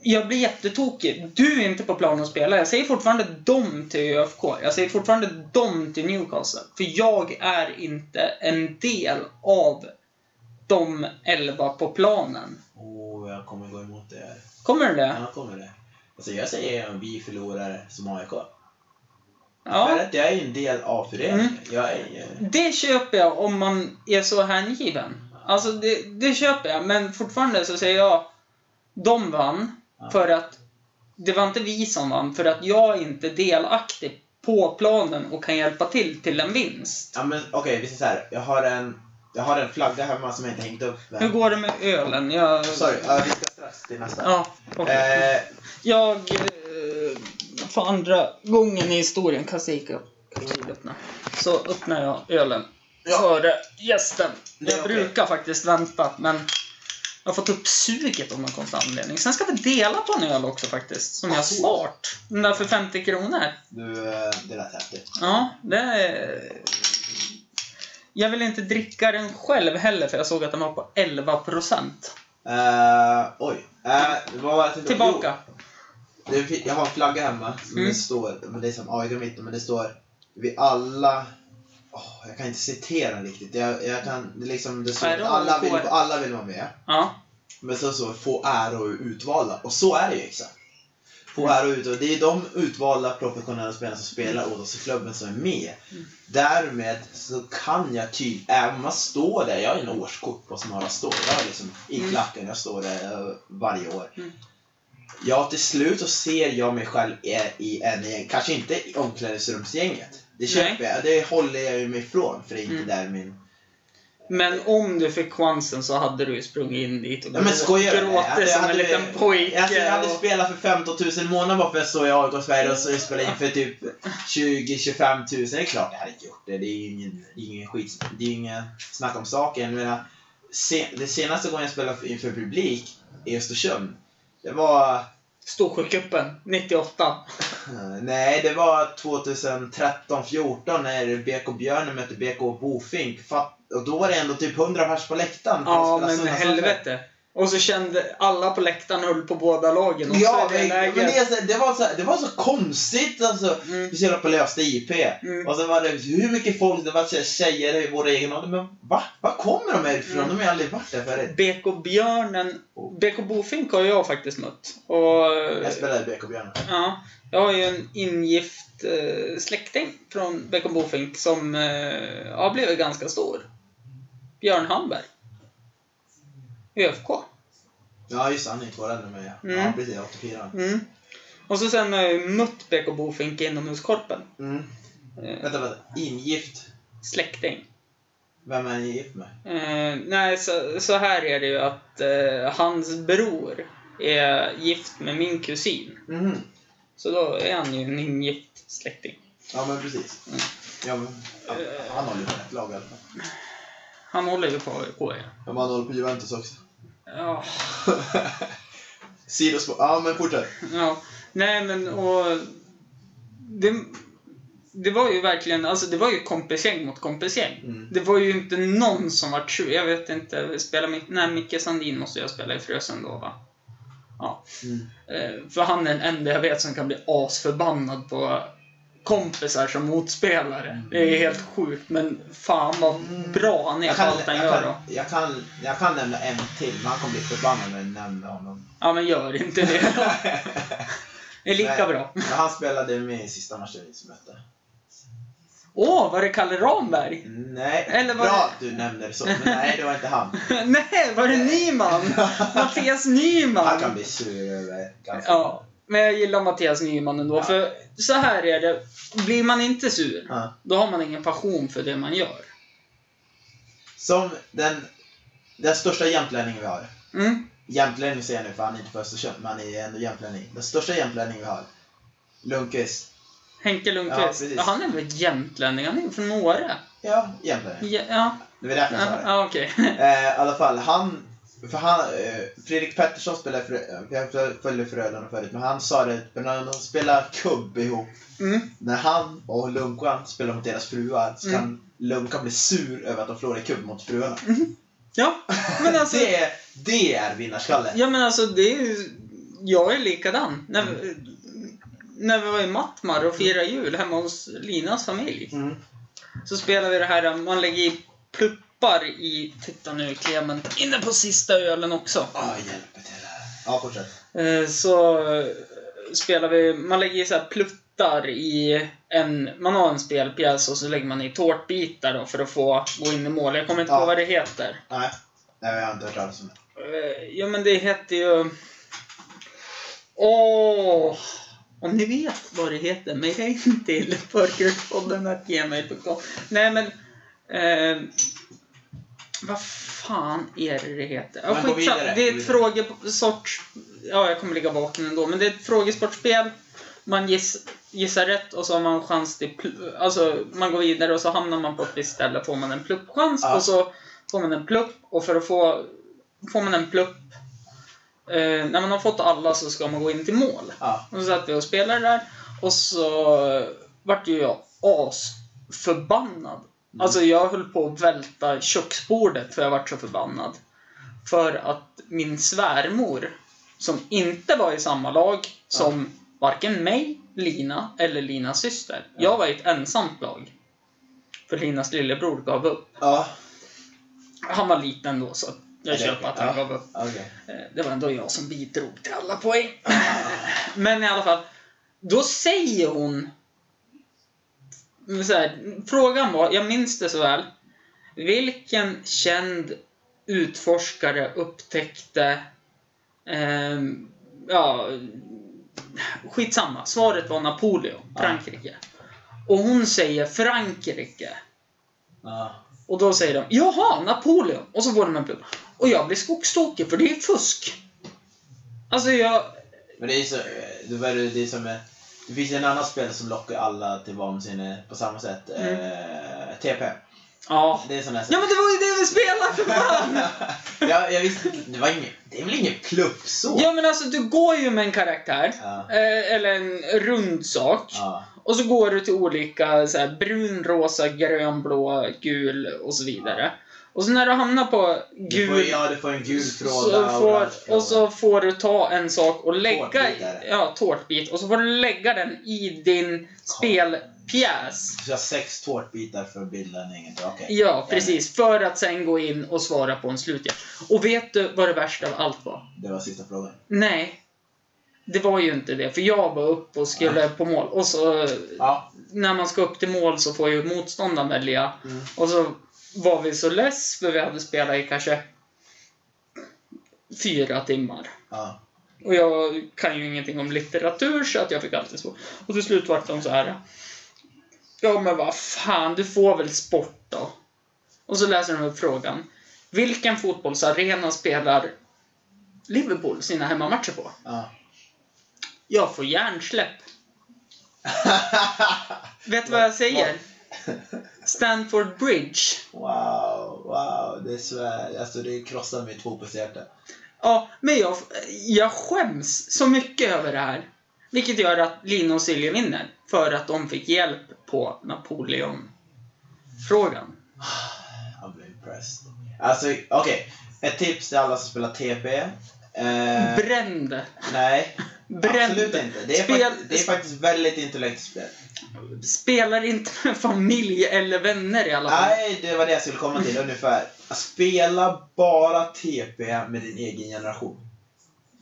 Jag blir jättetokig. Du är inte på plan att spela. Jag säger fortfarande dom till ÖFK. Jag säger fortfarande dom till Newcastle. För jag är inte en del av de elva på planen. Åh, jag kommer gå emot det här. Kommer du det? Ja, kommer det. Alltså jag säger att vi förlorar som AIK. För Ja. att jag är en del av föreningen. Mm. Jag är... Det köper jag om man är så hängiven. Alltså, det, det köper jag. Men fortfarande så säger jag de vann för att det var inte vi som vann, för att jag inte är delaktig på planen och kan hjälpa till till en vinst. Ja men okej, vi säger så här. Jag har en, jag har en flagga hemma som jag inte hängt upp. Hur går det med ölen? Jag... Sorry, ja, vi ska strax till nästa. Ja, okej. Eh, Jag, eh, för andra gången i historien, Kasika, öppna. Så öppnar jag ölen Ja. före gästen. Jag okej. brukar faktiskt vänta, men jag har fått upp suget av någon konstig anledning. Sen ska vi dela på en öl också faktiskt, som jag har svart. Den där för 50 kronor. du, eh, det lät häftigt. Ja, det är... Jag vill inte dricka den själv heller, för jag såg att den var på 11 procent. Eh, oj. Eh, vad var det Tillbaka. Jo, jag har en flagga hemma som Mm. det står, men det är som AIK mitten, men det står Vi alla... Åh, jag kan inte citera riktigt. Jag, jag kan, det liksom, det Nej, att alla vill, alla vill vara med. Ja. Men så så få ära och utvalda. Och så är det ju exakt. Få ära och utvalda. Det är de utvalda professionella spelarna som spelar åt oss i klubben som är med. Mm. Därmed så kan jag tydligt, även om man står där, jag har en årskort på Smala står. Jag liksom i Mm. klacken, jag står där eh, varje år. Mm. Ja, till slut så ser jag mig själv i, i en. Kanske inte i omklädningsrumsgänget. Det köper jag. Det håller jag ju mig ifrån. För det är inte Mm. där min... Men om du fick chansen så hade du ju sprungit in dit och Ja, men skojar gråtit Jag som hade- en liten pojke. Alltså, jag hade och... spelat för 15 000 i månaden bara för att jag står i AIK Sverige och så spelar in för typ 20-25 000. Det är klart jag hade gjort det. Det är ju ingen, ingen skit. Det är ju ingen snack om saken. Jag menar, se, det senaste gången jag spelade inför publik i Östersund, det var... Storsjöcupen 98. eh, Nej, det var 2013-14 när BK Björnen mötte BK Bofink. Och då var det ändå typ 100 pers på läktaren. Ja, men helvete. Och så kände alla på läktaren höll på båda lagen. Och Ja, men, men det, är så, det, var så, det var så konstigt alltså. Mm. Vi spelade på Lövsta IP. Mm. Och så var det hur mycket folk, det var så tjejer i vår egen ålder. Men va? Var kommer de här ifrån? Mm. De har ju aldrig varit där förut. BK Björnen... BK Bofink har jag faktiskt mött. Och... Jag spelade BK Björnen. Ja, jag har ju en ingift eh, släkting från BK Bofink som eh, har blivit ganska stor. Björn Hamberg. ÖFK. Ja, just det. Han är två år äldre än mig. Ja, Mm. ja precis. 84. Mm. Och så sen har jag ju mött BK Bofink inomhuskorpen. Mm. Eh, Vänta, vänta. Ingift? släkting. Vem är ni gift med? Eh, nej, så, så här är det ju att eh, hans bror är gift med min kusin. Mhm. Så då är han ju en ingift släkting. Ja, men precis. Mm. Ja, men, ja, han håller ju på rätt lag i alla fall. Han håller ju på AIK ja. Ja, men han håller på Juventus också. Ja. Sidospår. Ja, men fortsätt. Ja, nej men och... Det, det var ju verkligen, alltså det var ju kompisgäng mot kompisgäng. Mm. Det var ju inte någon som var sur. Jag vet inte, spela, nej Micke Sandin måste jag spela i Frösön då va? Ja. Mm. Eh, För han är den enda jag vet som kan bli asförbannad på kompisar som motspelare. Det är helt sjukt, men fan vad bra han är Jag på kan, allt han jag, gör kan, då. jag, kan, jag kan nämna en till, men han kommer bli förbannad när jag nämner honom. Ja, men gör inte det. Det är lika Nej. bra. Men han spelade med i sista matchen vi mötte. Åh, var det Kalle Ramberg? Nej, Eller var bra det- att du nämnde det så. Men nej, det var inte han. Nej, var det Nyman? Mattias Nyman? Han kan bli sur över ganska Ja, men jag gillar Mattias Nyman ändå. Ja. För så här är det. Blir man inte sur, Ja. då har man ingen passion för det man gör. Som den, den största jämtlänningen vi har. Mm. Jämtlänning säger jag nu för han är inte för Östersund, men han är ändå jämtlänning. Den största jämtlänningen vi har. Lundqvist. Henke Lundqvist. Ja, han är väl jämtlänning? Han är från Åre. Ja, jämtlänning. Ja, ja. Det var därför jag sa det. ja okej. Eh, I alla fall, han... För han, eh, Fredrik Pettersson spelade för, eh, jag följde Frölunda förut, men han sa det när de spelar kubb ihop. Mm. När han och Lunkan spelar mot deras fruar så Mm. kan Lunkan bli sur över att de förlorar kubb mot fruarna. Ja, men alltså. det, är, det är vinnarskalle. Ja, men alltså det är. Jag är likadan. När, vi- när vi var i Mattmar och firade jul hemma hos Linas familj. Mm. Så spelar vi det här, man lägger i pluppar i, titta nu Clement, inne på sista ölen också. Ah, hjälp till det här. Ja, fortsätt. Eh, Så eh, spelar vi, man lägger i så här pluttar i en, man har en spelpjäs och så lägger man i tårtbitar då för att få gå in i mål. Jag kommer inte Ja. på vad det heter. Nej, Nej jag har inte hört talas om det. Eh, Ja men det heter ju... Åh! Om ni vet vad det heter, mejla in till förkrökspodden.gmail.com Nej men... Eh, vad fan är det det heter? Ja, Det är ett frågesorts... Ja, jag kommer ligga vaken ändå. Men det är ett frågesportspel. Man giss, gissar rätt och så har man chans till... Alltså, man går vidare och så hamnar man på ett visst ställe får man en pluppchans. Ja. Och så får man en plupp. Och för att få... Får man en plupp... Eh, när man har fått alla så ska man gå in till mål. Ja. Och så satt vi och spelade där. Och så vart ju jag asförbannad. Alltså jag höll på att välta köksbordet för jag vart så förbannad. För att min svärmor, som inte var i samma lag som varken mig, Lina eller Linas syster. Jag var i ett ensamt lag. För Linas lillebror gav upp. Ja. Han var liten då så jag Ja, köper att han ja. gav upp. Okej. Eh, Det var ändå jag som bidrog till alla poäng. Men i alla fall, då säger hon... Här, frågan var, jag minns det så väl. Vilken känd utforskare upptäckte ehm, ja, skitsamma. Svaret var Napoleon. Frankrike. Och hon säger Frankrike. Ja. Och då säger de Jaha, Napoleon! Och så får de en punkt. Och jag blir skogstokig för det är fusk. Alltså jag... Men det är så, det är som eh, det finns en annan spel som lockar alla till vansinne på samma sätt. Mm. Eh, TP. Ja. Det är sån här... Ja men det var ju det vi spelade för fan! ja, jag visste inte, det var inget, det är väl ingen plupp så? Ja men alltså du går ju med en karaktär. Ja. Eh, eller en rund sak. Ja. Och så går du till olika så här, brun, rosa, grön, blå, gul och så vidare. Och så när du hamnar på Du får, gul ja, du får en gul så fråga får, och så får du ta en sak och lägga Tårtbit är det. ja, tårtbit och så får du lägga den i din spelpjäs. Så jag har sex tårtbitar för att bilda en egen Okej. Ja, precis. För att sen gå in och svara på en slutgiltig. Och vet du vad det värsta av allt var? Det var sista frågan. Nej. Det var ju inte det, för jag var upp och skulle på mål. Och så Ja. när man ska upp till mål så får ju motståndaren välja. Mm. Och så var vi så less för vi hade spelat i kanske fyra timmar. Ja. Och jag kan ju ingenting om litteratur så att jag fick alltid svårt. Och till slut var de så här. Ja men vad fan, du får väl sport då? Och så läser de upp frågan. Vilken fotbollsarena spelar Liverpool sina hemmamatcher på? ja. Jag får hjärnsläpp. Vet du vad jag säger? Stanford Bridge. Wow, wow. Det svär. Alltså det krossar på hjärtat. Ja, men jag, jag skäms så mycket över det här. Vilket gör att Lina och Silje vinner. För att de fick hjälp på Napoleon-frågan. I'm impressed. Alltså, okej. Ett tips till alla som spelar TP. Eh, Bränn det. nej, Bränn absolut inte. Det är, Spel- fakt- det är faktiskt väldigt intellektuellt spel. Spelar inte med familj eller vänner i alla fall. Nej, det var det jag skulle komma till ungefär. Spela bara TP med din egen generation.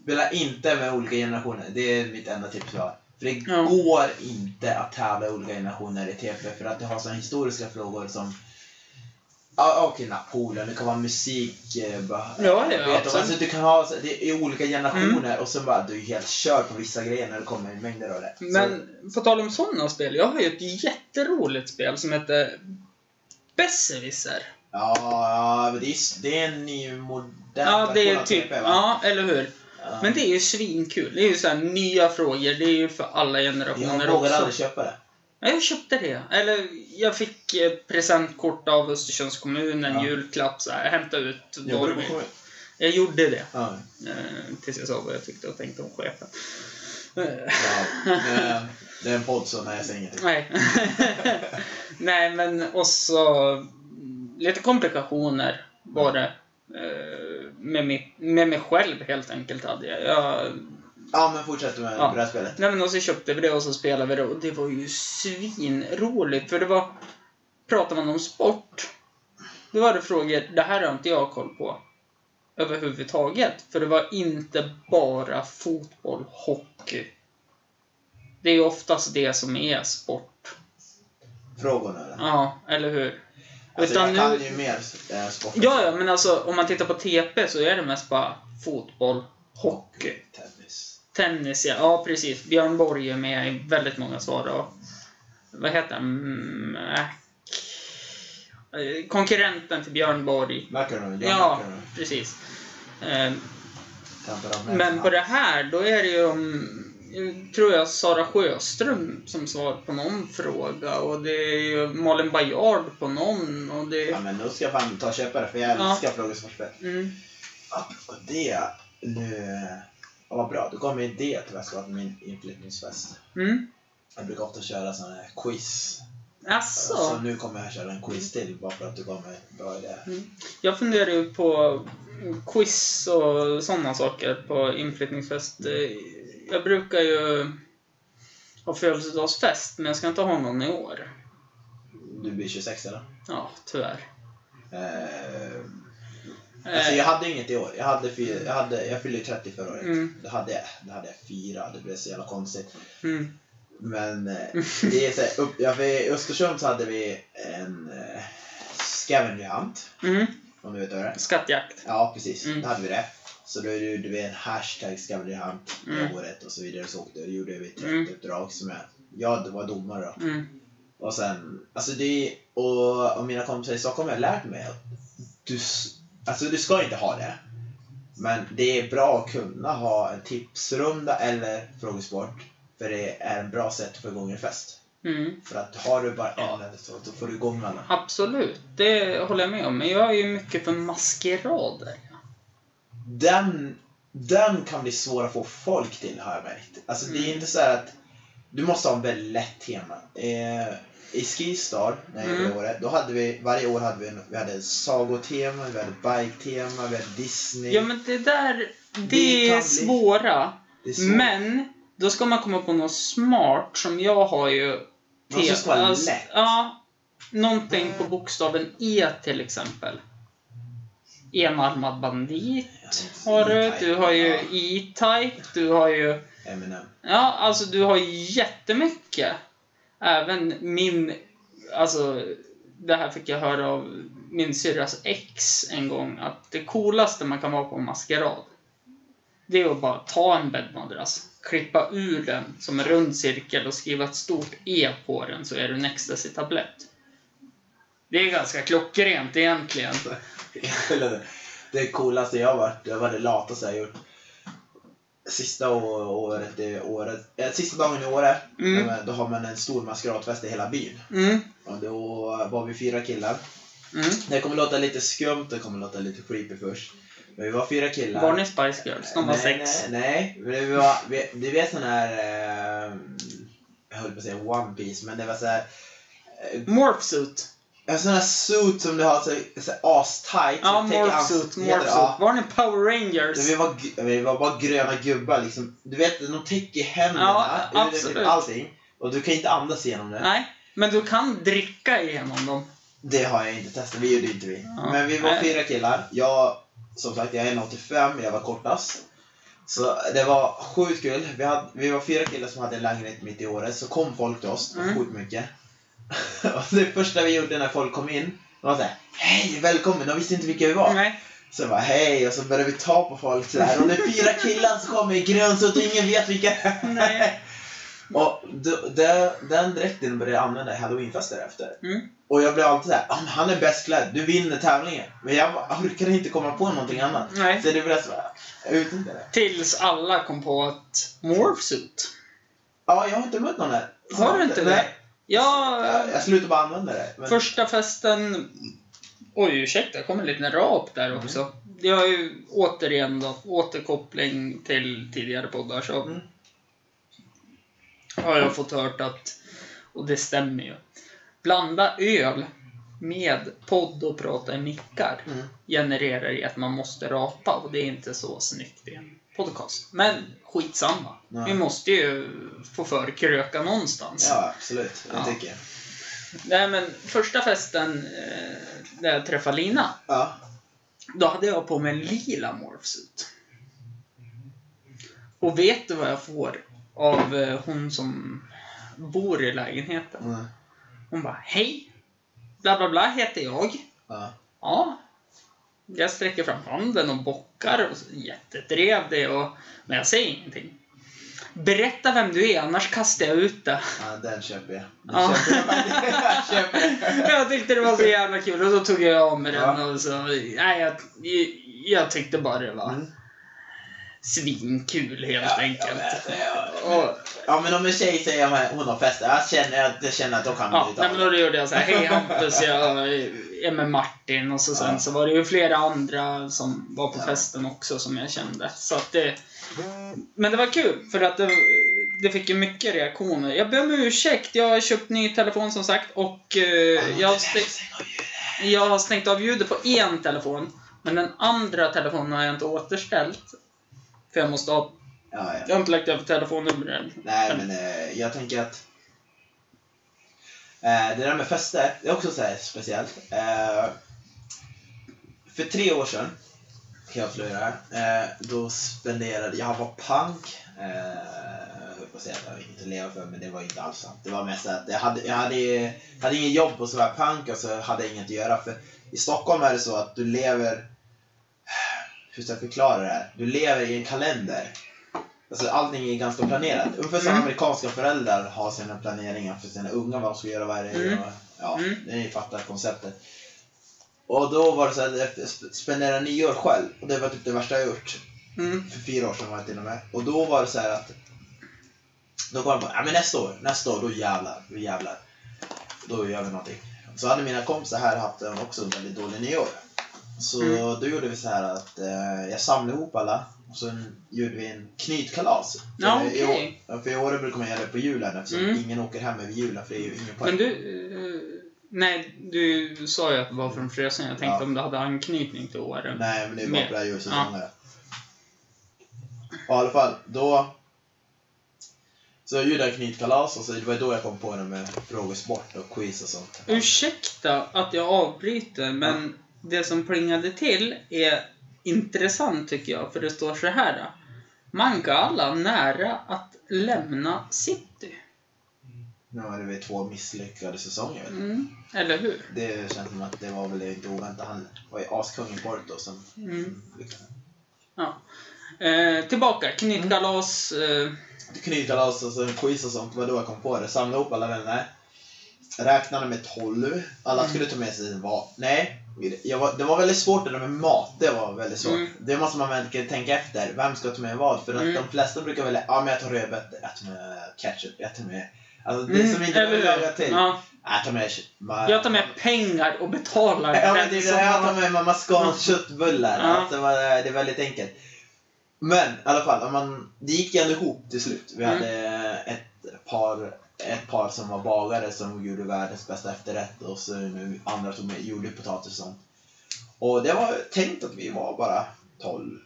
Spela inte med olika generationer. Det är mitt enda tips jag har. För det Ja. går inte att tävla i olika generationer i TP för att det har sådana historiska frågor som Ja, okej, Napoleon, det kan vara musik. eh, Bara, Ja, ja, vet absolut. alltså, du kan ha det är olika generationer och så bara, du är helt körd på vissa grejer när det kommer mängder av det. Så- Men på tal om sådana spel. Jag har ju ett jätteroligt spel som heter Besserwisser. Ja, ja, men det är, det är en ny modern Ja, det är typ... Va? Ja, eller hur? Ja. Men det är ju svinkul. Det är ju så nya frågor. Det är ju för alla Jag generationer vågar också. aldrig köpa det. Ja, jag köpte det. Eller jag fick ett presentkort av Östersunds kommun, en Ja. julklapp, så här, hämta ut. Vad du? Jag gjorde det. Ja. Eh, tills jag sa vad jag tyckte och tänkte om chefen. Eh, ja. Det- är en podd så nej, jag säger ingenting. Nej. Nej, men också mm, lite komplikationer var det. Eh, med, mitt, med mig själv helt enkelt hade jag. jag Ja, men fortsätt med Ja. brädspelet. Nej men och så köpte vi det och så spelade vi det och det var ju svinroligt för det var... Pratar man om sport, då var det frågor, det här har inte jag koll på överhuvudtaget. För det var inte bara fotboll, hockey. Det är ju oftast det som är sport. Frågorna eller? Ja, eller hur? Alltså, Utan jag nu- kan ju mer äh, sport. Ja, ja, men alltså om man tittar på TP så är det mest bara fotboll, hockey. Tennis. Tennis, ja. Ja, precis. Björn Borg är med i väldigt många svar. Och, vad heter han? Konkurrenten till Björn Borg. McEnroe. Ja, precis. Eh, av Men på det här, då är det ju om, tror jag, Sara Sjöström som svar på någon fråga. Och det är ju Malin Bajard på någon. Och det... Ja, men nu ska jag fan ta och köpa det för jag Ja. älskar frågesportspel. Mm. Apropå det. Nu... Ja, vad bra. Då kommer en idé till vad jag ska ha på min inflyttningsfest. Mm. Jag brukar ofta köra sådana här quiz. Asså? Så nu kommer jag köra en quiz till bara för att du gav mig en bra idé. Jag funderar ju på quiz och sådana saker på inflyttningsfest. Jag brukar ju ha födelsedagsfest, men jag ska inte ha någon i år. Du blir 26 eller? Ja, tyvärr. Eh, alltså Eh, jag hade inget i år. Jag, hade fyra, jag, hade, jag fyllde ju 30 förra året. Mm. Då, hade jag, då hade jag fyra. Det blev så jävla konstigt. mm, Men eh, det är så här, upp, ja, I Östersund så hade vi en eh, scavenger hunt. mm, Om du vet vad det är. skattjakt. Ja, precis. Mm. Då hade vi det. Så då det, du vet, hashtag Scavenger Hunt Mm. året och så vidare. Så åkte, gjorde vi ett Mm. uppdrag som jag, jag var domare då. Mm. Och sen, alltså det, och, och mina kompisar i Stockholm har lärt mig att du, alltså du ska inte ha det. Men det är bra att kunna ha en tipsrunda eller frågesport. För det är ett bra sätt att få igång en fest. Mm. För att har du bara Ja. en eller så, då får du igång alla. Absolut, det håller jag med om. Men jag är ju mycket för maskerader. Den, den kan bli svår att få folk till har jag märkt. Alltså det är Mm. inte så här att du måste ha en väldigt lätt tema. Eh, I Skistar, när jag Mm. året, då hade vi, varje år hade vi, en, vi hade sagotema, vi hade bike-tema, vi hade Disney. Ja men det där, det, Det är svåra. det är så, Men, då ska man komma på något smart som jag har ju... Något som ska vara lätt. Ja. Någonting på bokstaven E till exempel. Enarmad bandit har du. Du har ju E-Type. Du har ju... Eminem. Ja, alltså du har jättemycket. Även min... Alltså, det här fick jag höra av min syrras ex en gång. Att det coolaste man kan vara på en maskerad. Det är att bara ta en bäddmadrass, klippa ur den som en rund cirkel och skriva ett stort E på den så är du en ecstasy-tablett. Det är ganska klockrent egentligen. Det coolaste jag har varit, det var det lataste jag gjort. Sista året, det året, eh, sista dagen i året, Mm. då- har man en stor maskeradfest i hela byn. Mm, Och då var vi fyra killar. mm. Det kommer låta lite skumt, det kommer låta lite creepy först. Men vi var fyra killar. Var ni Spice Girls? De var nej, sex. Nej, nej. Vi var, vi, du vet sån här... Eh, jag höll på att säga One Piece men det var så här... Eh, Sån här suit som du har så, så as-tight. Ja, så täcker morph ja. Var ni Power Rangers? Men Vi var, vi var bara gröna gubbar liksom. Du vet, de täcker händerna. Ja, typ absolut. Allting. Och du kan inte andas igenom det. Nej, men du kan dricka igenom dem. Det har jag inte testat, vi gjorde inte vi. Ja. Men vi var Nej. fyra killar. Jag, som sagt, jag är 1,85, jag var kortast. Så det var sjukt kul. Vi, hade, vi var fyra killar som hade en lägenhet mitt i året, så kom folk till oss. Det var Mm. sjukt mycket. Och det första vi gjorde när folk kom in, de var såhär Hej, välkommen! De visste inte vilka vi var. Nej. Så jag bara hej, och så började vi ta på folk sådär. Och det är fyra killar som kommer i grönsutt och ingen vet vilka det. Nej. Och den dräkten började jag använda i halloweenfester efter. Mm. Och jag blev alltid såhär, "Ah, han är bäst klädd, du vinner tävlingen. Men jag orkade inte komma på någonting annat. Nej. Så det blev så här, jag utnyttjade det. Tills alla kom på att Morph suit. Ja, jag har inte mött någon där. Har du inte det? Nej. Ja, Jag, jag slutade bara använda det. Men, första festen... Oj, ursäkta, det kom en liten rap där Mm. också. Det har ju återigen då, återkoppling till tidigare poddar så Mm. har jag fått hört att, och det stämmer ju, blanda öl med podd och prata i mickar Mm. genererar i att man måste rapa och det är inte så snyggt i en podcast. Men skitsamma. Nej. Vi måste ju få för kröka någonstans. Ja, absolut. Det Ja. tycker jag. Nej men första festen eh, där jag träffade Lina, Ja. då hade jag på mig en lila morphsuit. Och vet du vad jag får av eh, hon som bor i lägenheten? Mm. Hon bara Hej! Bla bla bla heter jag. Ja. Ja. Jag sträcker fram handen och bockar och så- jättetrevlig och... Men jag säger ingenting. Berätta vem du är, annars kastar jag ut det. ja, den köper jag. Den Ja. köper jag. Jag tyckte det var så jävla kul och då tog jag av mig den Ja. och så... Nej, jag, jag tyckte bara det var Mm. Svinkul helt Ja, enkelt. vet, ja. Och, Ja men om en tjej säger att hon har fest, jag känner att, jag känner att då kan man ja, ju ta nej, men då gjorde jag så här, hej Hampus, jag är med Martin och så sen Ja. så var det ju flera andra som var på Ja. festen också som jag kände. Så att det, men det var kul för att det, det fick ju mycket reaktioner. Jag ber om ursäkt, jag har köpt ny telefon som sagt och eh, jag, har stängt, jag har stängt av ljudet på en telefon. Men den andra telefonen har jag inte återställt. För jag måste ha, Ja, jag ja. har inte lagt över telefonnumren. Nej men eh, jag tänker att eh, det där med fester, det är också så speciellt. Eh, för tre år sedan, kan jag avslöja eh, då spenderade, jag var punk, eh, jag på säga att jag att leva för men det var inte alls sant. Det var mest att jag hade, jag hade, jag hade ingen jobb och så var jag punk och så hade jag inget att göra. För i Stockholm är det så att du lever hur ska jag förklara det här? Du lever i en kalender. Alltså allting är ganska planerat. Ungefär som Mm. amerikanska föräldrar har sina planeringar för sina unga, vad de ska göra varje. Mm. och- Ja, Mm. ni fattar konceptet. Och då var det så här, jag sp- spenderade nyår själv. Och det var typ det värsta jag gjort. Mm. För fyra år sedan var det till och med. Och då var det så här att... Då kom jag på, ja men nästa år, nästa år, då jävlar, då jävlar. Då gör vi någonting. Så hade mina kompisar här haft en också väldigt dålig nyår. Så Mm. då gjorde vi så här att eh, jag samlade ihop alla och sen gjorde vi en knytkalas. Ja, i år- ja, För i år brukar man göra det på julen eftersom Mm. ingen åker hem över julen för det är ju ingen poäng. Men du... eh, nej, du sa ju att det var från Frösön. Jag tänkte Ja. om du hade anknytning till Åre. Nej, men det är bara på det här julsäsongen. Ja. I alla fall, då... Så jag gjorde en knytkalas och så det var då jag kom på det med frågesport och quiz och sånt. Ursäkta att jag avbryter, men det som plingade till är intressant tycker jag, för det står så här. Mangala nära att lämna City. Nu har väl två misslyckade säsonger. Mm, eller hur? Det känns som att det var väl inte oväntat. Han var ju askung i Porto som Mm. lyckades. Ja. Eh, tillbaka, knytkalas. Eh, Knytkalas och så en quiz och sånt. Det var då jag kom på det. Samlade ihop alla vänner. Räknade med 12. Alla Mm. skulle ta med sig sin var. Nej. Jag var, det var väldigt svårt det där med mat. Det var väldigt svårt. Mm. Det måste man verkligen tänka efter. Vem ska ta med vad? För att Mm. de flesta brukar välja, ja men jag tar rödbetor. Jag tar med ketchup. Jag tar med... Alltså det mm, som inte vill hur? laga till. Ja, Jag tar med... ma- jag tar med pengar och betalar Ja, men det är det jag har- tar med mamma Scans köttbullar. Ja. Alltså, det, är väldigt enkelt. Men i alla fall, man, det gick ju ändå ihop till slut. Vi Mm. hade ett par, ett par som var bagare som gjorde världens bästa efterrätt och så nu andra som gjorde potatis och sånt. Och det var tänkt att vi var bara 12.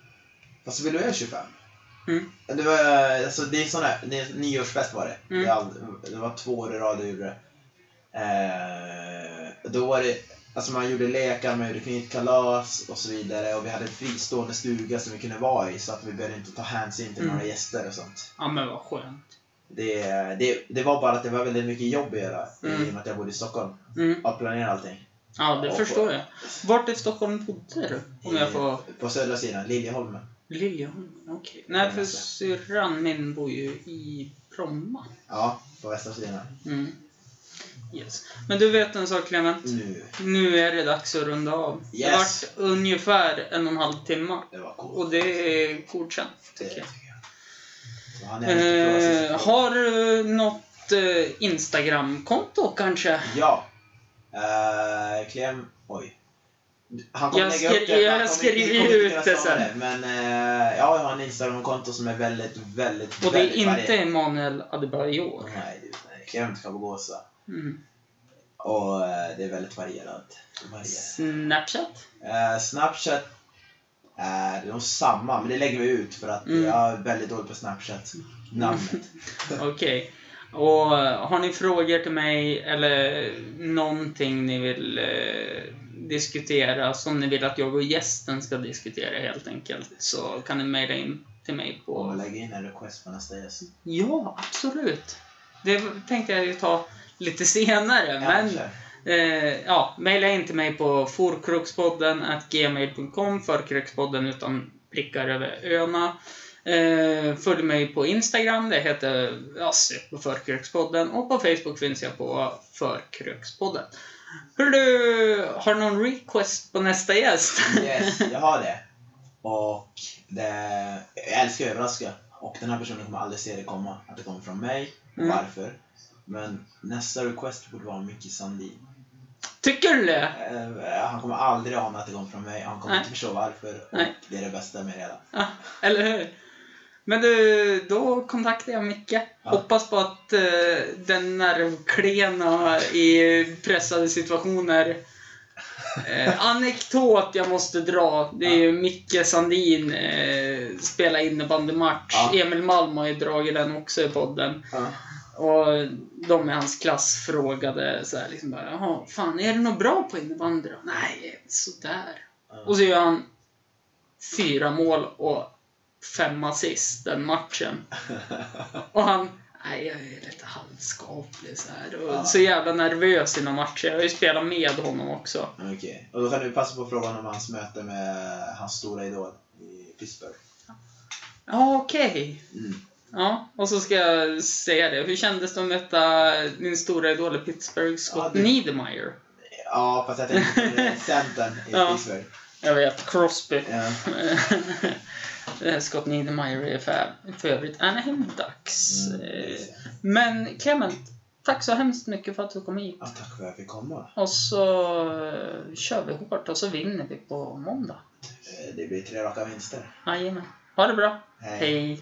Fast vi blev 25. Mm. Det var, alltså det är sån här, det är nyårsfest var det. Mm. Det, all, det var två år i rad jag gjorde det. Eh, då var det, alltså man gjorde lekar, man gjorde knytkalas och så vidare. Och vi hade en fristående stuga som vi kunde vara i så att vi behövde inte ta hänsyn till Mm. några gäster och sånt. Ja, men vad skönt. Det, det, det var bara att det var väldigt mycket jobb att göra Mm. i och med att jag bodde i Stockholm. Mm. Att planera allting. Ja, det Ja, förstår jag. Vart i Stockholm bodde du? Om jag får... På södra sidan, Liljeholmen. Liljeholmen, okej. Nej, för syrran min bor ju i Bromma. Ja, på västra sidan. Mm. Yes. Men du vet en sak Clement? Nu. Nu är det dags att runda av. Det Yes. vart ungefär en och en halv timme. Det var coolt. Och det är godkänt, Det tycker jag. tycker jag. Så han är mycket bra Eh, har du något eh, Instagram-konto kanske? Ja. Uh, Clem... Oj. Han kommer Jag lägga upp det. jag skriver ut det sen. Men eh, ja, jag har en Instagram-konto som är väldigt, väldigt, Och det är inte. Emanuel Adebayor. Nej, det är nej, Clem Kabogosa. Mm. Och eh, det är väldigt varierat. varierat. Snapchat? Eh, Snapchat är nog samma, men det lägger vi ut för att Mm. jag är väldigt dålig på Snapchat. Namnet. Okej. Och eh, har ni frågor till mig eller någonting ni vill eh, diskutera som ni vill att jag och gästen ska diskutera helt enkelt så kan ni mejla in till mig Och på... lägga in en request på nästa gäst. Ja, absolut. Det tänkte jag ju ta lite senare, men... Kanske. Eh, ja, mejla in till mig på forkrukspodden gmail.com förkrukspodden utan prickar över öarna. Eh, följ mig på Instagram, det heter ja, sök på Förkrukspodden och på Facebook finns jag på Förkrukspodden. Du, har du någon request på nästa gäst? Yes, jag har det. Och det, jag älskar att överraska. Och den här personen kommer aldrig se det komma. Att det kommer från mig. Mm. Varför? Men nästa request borde vara Micke Sandin. Tycker du det? Eh, han kommer aldrig ana att det kommer från mig. Han kommer Nej. inte förstå varför. Och Nej. det är det bästa med det hela. Ja, eller hur? Men du, då kontaktar jag Micke. Hoppas på att eh, den nervklena i pressade situationer Eh, anekdot jag måste dra. Det är ju Micke Sandin eh, spela innebandymatch. Ja. Emil Malm har ju dragit den också i podden. Ja. Och de i hans klass frågade så här liksom bara, Jaha, fan är du något bra på innebandy då? Nej, sådär. Och så gör han fyra mål och fem assist den matchen. Och han, nej jag är lite halvskaplig så här. Och Ja. så jävla nervös innan matcher. Jag har ju spelat med honom också. Okej. Och då kan du passa på frågan om hans möte med hans stora idol i Pittsburgh. Ja, okej. Mm. Ja, och så ska jag säga det. Hur kändes det att möta din stora idol i Pittsburgh, Scott Ja, det- Niedermeyer? Ja, fast jag tänkte på centern i Ja. Pittsburgh. Jag vet, Crosby. Ja. Eh, Scott Niedermeyer är för, för övrigt Anaheim Ducks. Mm, Eh. Men Clement, tack så hemskt mycket för att du kom hit. ja, tack för att jag fick komma. Och så eh, kör vi hårt och så vinner vi på måndag. Det blir tre raka vinster. Jajamän. Ha det bra. Hej. Hej.